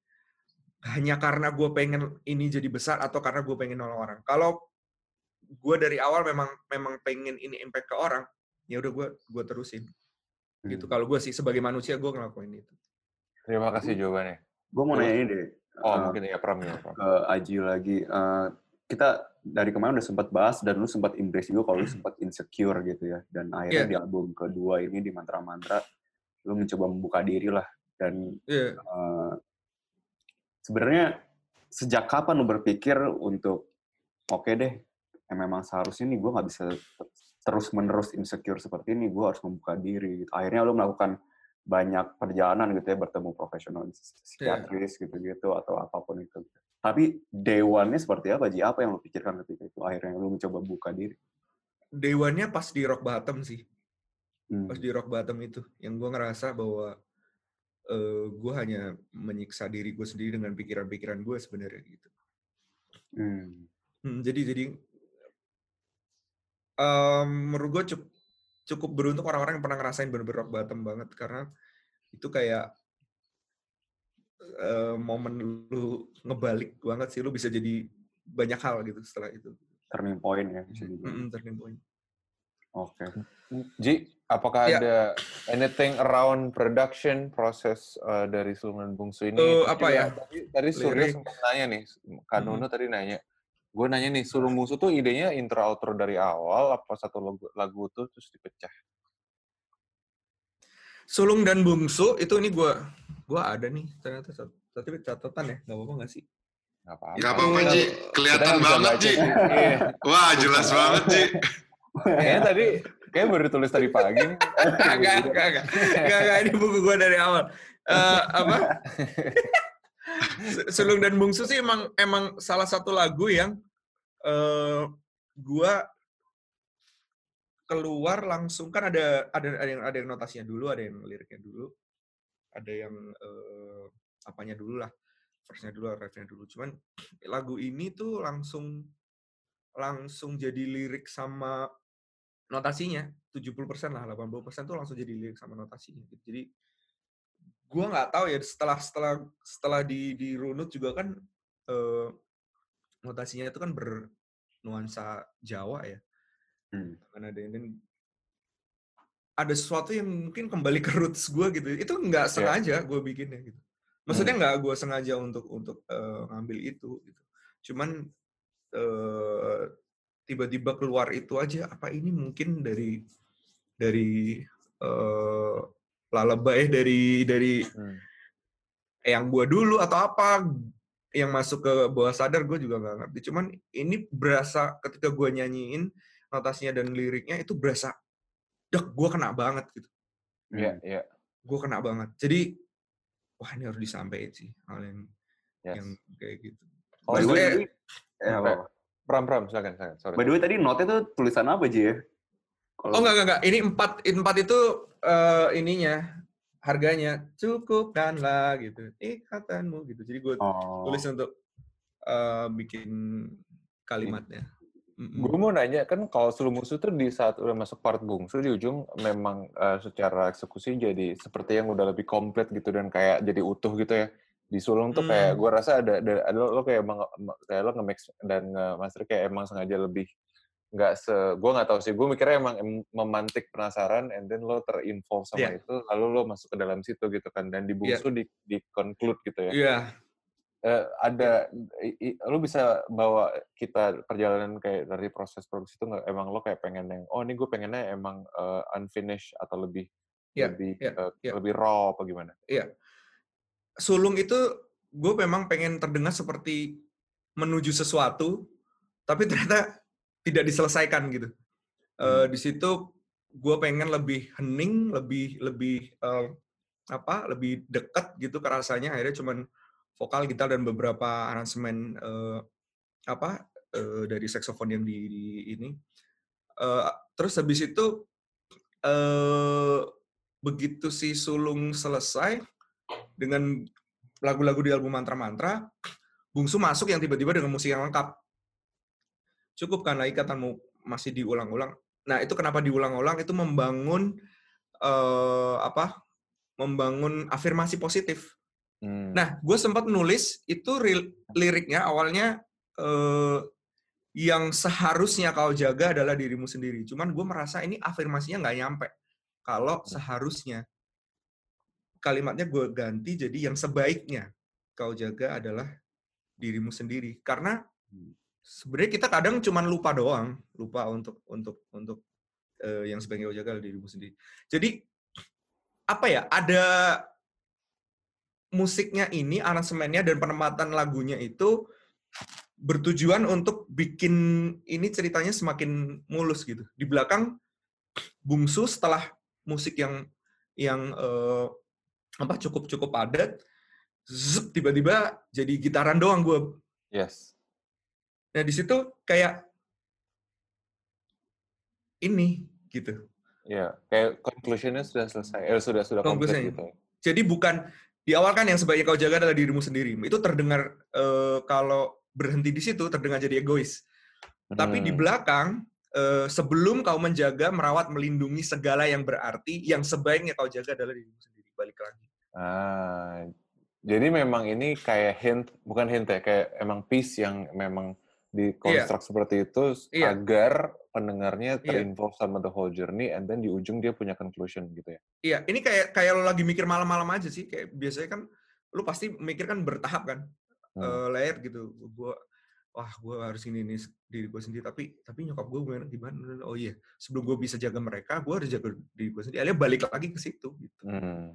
hanya karena gue pengen ini jadi besar atau karena gue pengen nolong orang. Kalau gue dari awal memang memang pengen ini impact ke orang, ya udah gue gue terusin. Gitu. Hmm. Kalau gue sih sebagai manusia gue ngelakuin itu. terima kasih jawabannya Gue mau nanya ini deh. oh eh, mungkin ya Pram ya Pram. ke Aji lagi. Eh, kita dari kemarin udah sempat bahas dan lu sempat embrace juga kalau lu sempat insecure gitu ya. Dan akhirnya Iya. di album kedua ini di Mantra Mantra lu mencoba membuka diri lah dan Iya. eh, sebenarnya sejak kapan lu berpikir untuk oke deh ya memang seharusnya nih gue nggak bisa terus menerus insecure seperti ini gue harus membuka diri gitu. akhirnya lu melakukan banyak perjalanan gitu ya bertemu profesional psikiatris gitu-gitu atau apa pun itu tapi dewannya seperti apa Ji? apa yang lu pikirkan ketika itu akhirnya lu mencoba buka diri Dewannya pas di rock bottom sih. Hmm. Pas di rock bottom itu. Yang gue ngerasa bahwa eh gue hanya menyiksa diri gue sendiri dengan pikiran-pikiran gue sebenarnya gitu. Hmm. Hmm, jadi jadi em, menurut gue cukup cukup beruntung orang-orang yang pernah ngerasain bener-bener rock bottom banget karena itu kayak eh, momen lu ngebalik banget sih lu bisa jadi banyak hal gitu setelah itu. turning point ya bisa dibilang. Mm-mm, turning point. oke Ji, apakah Ya. ada anything around production proses uh, dari Sulungan Bungsu ini? Terus apa ya? Tadi, tadi Surya sempat nanya nih, Kak Nuno tadi nanya. Gue nanya nih, Sulung Bungsu tuh idenya intro outro dari awal apa satu lagu, lagu tuh terus dipecah? Sulung dan Bungsu itu ini gue gua ada nih ternyata tapi catatan ya nggak apa-apa nggak sih? Nggak apa-apa. Gak apa-apa, Ji. Kelihatan nggak banget, Ji. sih. Iya. Wah, jelas banget, Ji. Kayaknya tadi, kayak baru ditulis tadi pagi. nih. Enggak, enggak, enggak. Enggak, enggak, ini buku gue dari awal. Eh, apa? Su- Sulung dan Bungsu sih emang emang salah satu lagu yang eh gua keluar langsung kan ada ada ada yang ada yang notasinya dulu, ada yang liriknya dulu, ada yang eh, apanya dulu lah, verse-nya dulu, refnya dulu. Cuman lagu ini tuh langsung langsung jadi lirik sama notasinya 70% lah, 80% tuh langsung jadi lirik sama notasinya. gitu. Jadi gua nggak tahu ya setelah setelah setelah di dirunut juga kan eh, notasinya itu kan bernuansa Jawa ya. Hmm. Ada dan ada sesuatu yang mungkin kembali ke roots gue gitu. Itu nggak sengaja gue bikinnya gitu. Maksudnya nggak gue sengaja untuk untuk eh, ngambil itu gitu. Cuman eh, tiba-tiba keluar itu aja apa ini mungkin dari dari eh lalebay dari dari Hmm. yang gua dulu atau apa yang masuk ke bawah sadar gue juga nggak ngerti. Cuman ini berasa ketika gua nyanyiin notasinya dan liriknya itu berasa dek gue kena banget gitu. Iya, Hmm. iya. Gue kena banget. Jadi wah ini harus disampaikan sih hal yang Yes. yang kayak gitu. Kalau By the way, Maksudnya- tadi- eh, apa? Pram, Pram, silakan, silakan. Sorry. By the way, tadi note-nya tuh tulisan apa, Ji ya? Kalau- Oh enggak enggak enggak. Ini empat empat itu eh, ininya harganya cukupkanlah gitu. Ikatanmu gitu. Jadi gue Oh. tulis untuk eh, bikin kalimatnya. Mm-mm. Gue mau nanya kan kalau Sulung Musuh tuh di saat udah masuk part bungsu di ujung memang eh, secara eksekusi jadi seperti yang udah lebih komplit gitu dan kayak jadi utuh gitu ya. Di Sulung tuh kayak Hmm. gue rasa ada, ada, ada lo kayak emang kayak lo nge-mix dan nge-master kayak emang sengaja lebih nggak se gue nggak tahu sih gue mikirnya emang em- memantik penasaran and then lo terinvolve sama Iya. itu lalu lo masuk ke dalam situ gitu kan dan di bungsu di di conclude gitu ya Iya. Eh, ada i- i- lu bisa bawa kita perjalanan kayak dari proses produksi itu nggak emang lo kayak pengen yang oh ini gue pengennya emang eh, unfinished atau lebih Iya, lebih iya, eh, iya. lebih raw apa gimana? Sulung itu gue memang pengen terdengar seperti menuju sesuatu, tapi ternyata tidak diselesaikan gitu. Eh, Hmm. di situ gue pengen lebih hening, lebih lebih eh, apa, lebih dekat gitu ke rasanya. Akhirnya cuman vokal, gitar dan beberapa aransemen eh, apa eh, dari saxophone yang di, di ini. Eh, terus habis itu eh, begitu si sulung selesai dengan lagu-lagu di album mantra-mantra, Bungsu masuk yang tiba-tiba dengan musik yang lengkap. Cukup karena ikatanmu masih diulang-ulang. Nah itu kenapa diulang-ulang? Itu membangun eh, apa? Membangun afirmasi positif. Hmm. Nah, gue sempat nulis itu liriknya awalnya eh, yang seharusnya kau jaga adalah dirimu sendiri. Cuman gue merasa ini afirmasinya nggak nyampe. Kalau seharusnya kalimatnya gue ganti jadi yang sebaiknya kau jaga adalah dirimu sendiri. Karena sebenarnya kita kadang cuman lupa doang, lupa untuk untuk untuk eh, yang jaga adalah dirimu sendiri. Jadi apa ya? Ada musiknya ini, aransemennya dan penempatan lagunya itu bertujuan untuk bikin ini ceritanya semakin mulus gitu. Di belakang bungsu setelah musik yang yang eh, apa cukup cukup padat, tiba-tiba jadi gitaran doang gue. Yes. Nah di situ kayak ini gitu. Ya, kayak conclusionnya sudah selesai. Eh, sudah sudah Conclusion. gitu. Jadi bukan di awal kan yang sebaiknya kau jaga adalah dirimu sendiri. Itu terdengar eh, kalau berhenti di situ terdengar jadi egois. Tapi di Hmm. belakang eh, sebelum kau menjaga, merawat, melindungi segala yang berarti, yang sebaiknya kau jaga adalah dirimu sendiri. Balik lagi. Ah, jadi memang ini kayak hint, bukan hint ya, kayak emang piece yang memang dikonstruk seperti itu Iya. agar pendengarnya Iya. terinvolve sama the whole journey and then di ujung dia punya conclusion gitu ya. Iya, ini kayak kayak lo lagi mikir malam-malam aja sih. Kayak biasanya kan lu pasti mikir kan bertahap kan. Hmm. Eh, layer gitu. Gua wah gue harus ini nih diri gue sendiri tapi tapi nyokap gue gimana gimana oh iya sebelum gue bisa jaga mereka gue harus jaga diri gue sendiri akhirnya balik lagi ke situ gitu Hmm.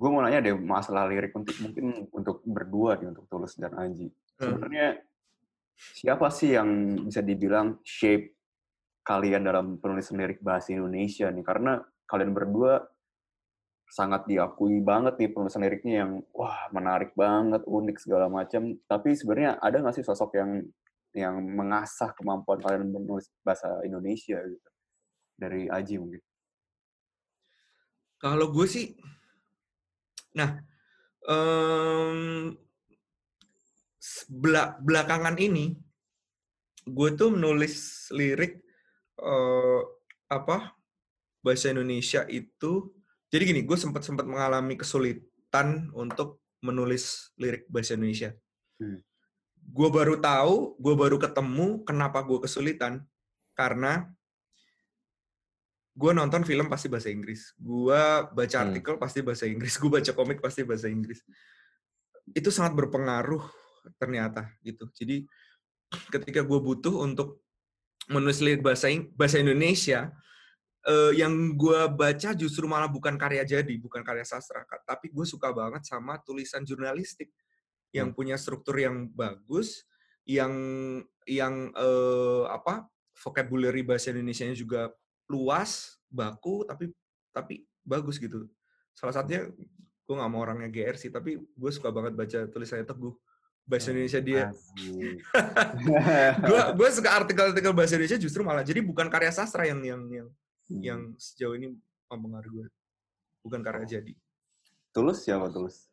Gue mau nanya deh masalah lirik untuk mungkin untuk berdua nih untuk Tulus dan Aji. Hmm. Siapa sih yang bisa dibilang shape kalian dalam penulisan lirik bahasa Indonesia nih? Karena kalian berdua sangat diakui banget nih penulisan liriknya yang wah menarik banget, unik segala macam. Tapi sebenarnya ada nggak sih sosok yang yang mengasah kemampuan kalian menulis bahasa Indonesia gitu dari Aji mungkin? Kalau gue sih, nah bela- belakangan ini gue tuh menulis lirik eh, apa bahasa Indonesia itu. Jadi gini, gue sempat sempat mengalami kesulitan untuk menulis lirik bahasa Indonesia. Hmm. Gue baru tahu, gue baru ketemu kenapa gue kesulitan karena gue nonton film pasti bahasa Inggris, gue baca Hmm. artikel pasti bahasa Inggris, gue baca komik pasti bahasa Inggris. Itu sangat berpengaruh ternyata gitu. Jadi ketika gue butuh untuk menulis lirik bahasa bahasa Indonesia, eh, yang gue baca justru malah bukan karya jadi, bukan karya sastra, tapi gue suka banget sama tulisan jurnalistik yang punya struktur yang bagus, yang yang eh, apa vocabulary bahasa Indonesia-nya juga luas, baku, tapi tapi bagus gitu. Salah satunya gue nggak mau orangnya GR sih, tapi gue suka banget baca tulisannya Teguh. Bahasa Indonesia dia. Gue gue suka artikel-artikel bahasa Indonesia justru malah. Jadi bukan karya sastra yang yang yang Hmm. yang sejauh ini mempengaruhi gue. Bukan karya jadi. Tulus siapa Tulus?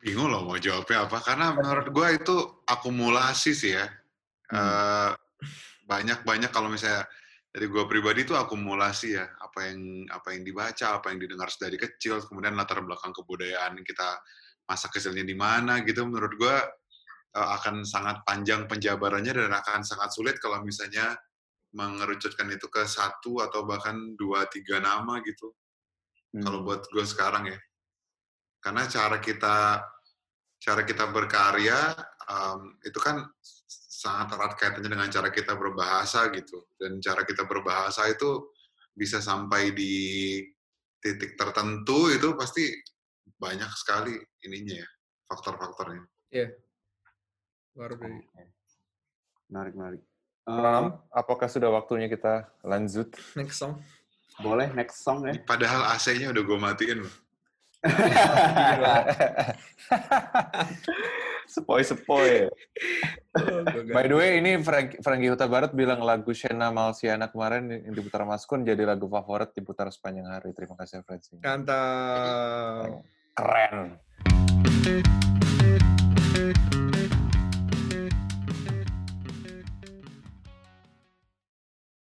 bingung loh mau jawabnya apa karena menurut gue itu akumulasi sih ya Eh, banyak-banyak kalau misalnya dari gue pribadi itu akumulasi ya apa yang apa yang dibaca apa yang didengar dari kecil kemudian latar belakang kebudayaan kita masa kecilnya di mana gitu menurut gue akan sangat panjang penjabarannya dan akan sangat sulit kalau misalnya mengerucutkan itu ke satu atau bahkan dua tiga nama gitu. Kalau Hmm. buat gue sekarang ya. Karena cara kita cara kita berkarya em, itu kan sangat erat kaitannya dengan cara kita berbahasa gitu. Dan cara kita berbahasa itu bisa sampai di titik tertentu itu pasti banyak sekali ininya ya faktor-faktornya Baru dari. Menarik, menarik. Ram, apakah sudah waktunya kita lanjut? next song. boleh next song ya? padahal AC-nya udah gue matiin loh Sepoi-sepoi. Oh, By the way, ini Frank, Frankie Huta Barat bilang lagu Shena Malsiana kemarin yang diputar Mas Kun jadi lagu favorit diputar sepanjang hari. Terima kasih referensinya. Mantap. Keren.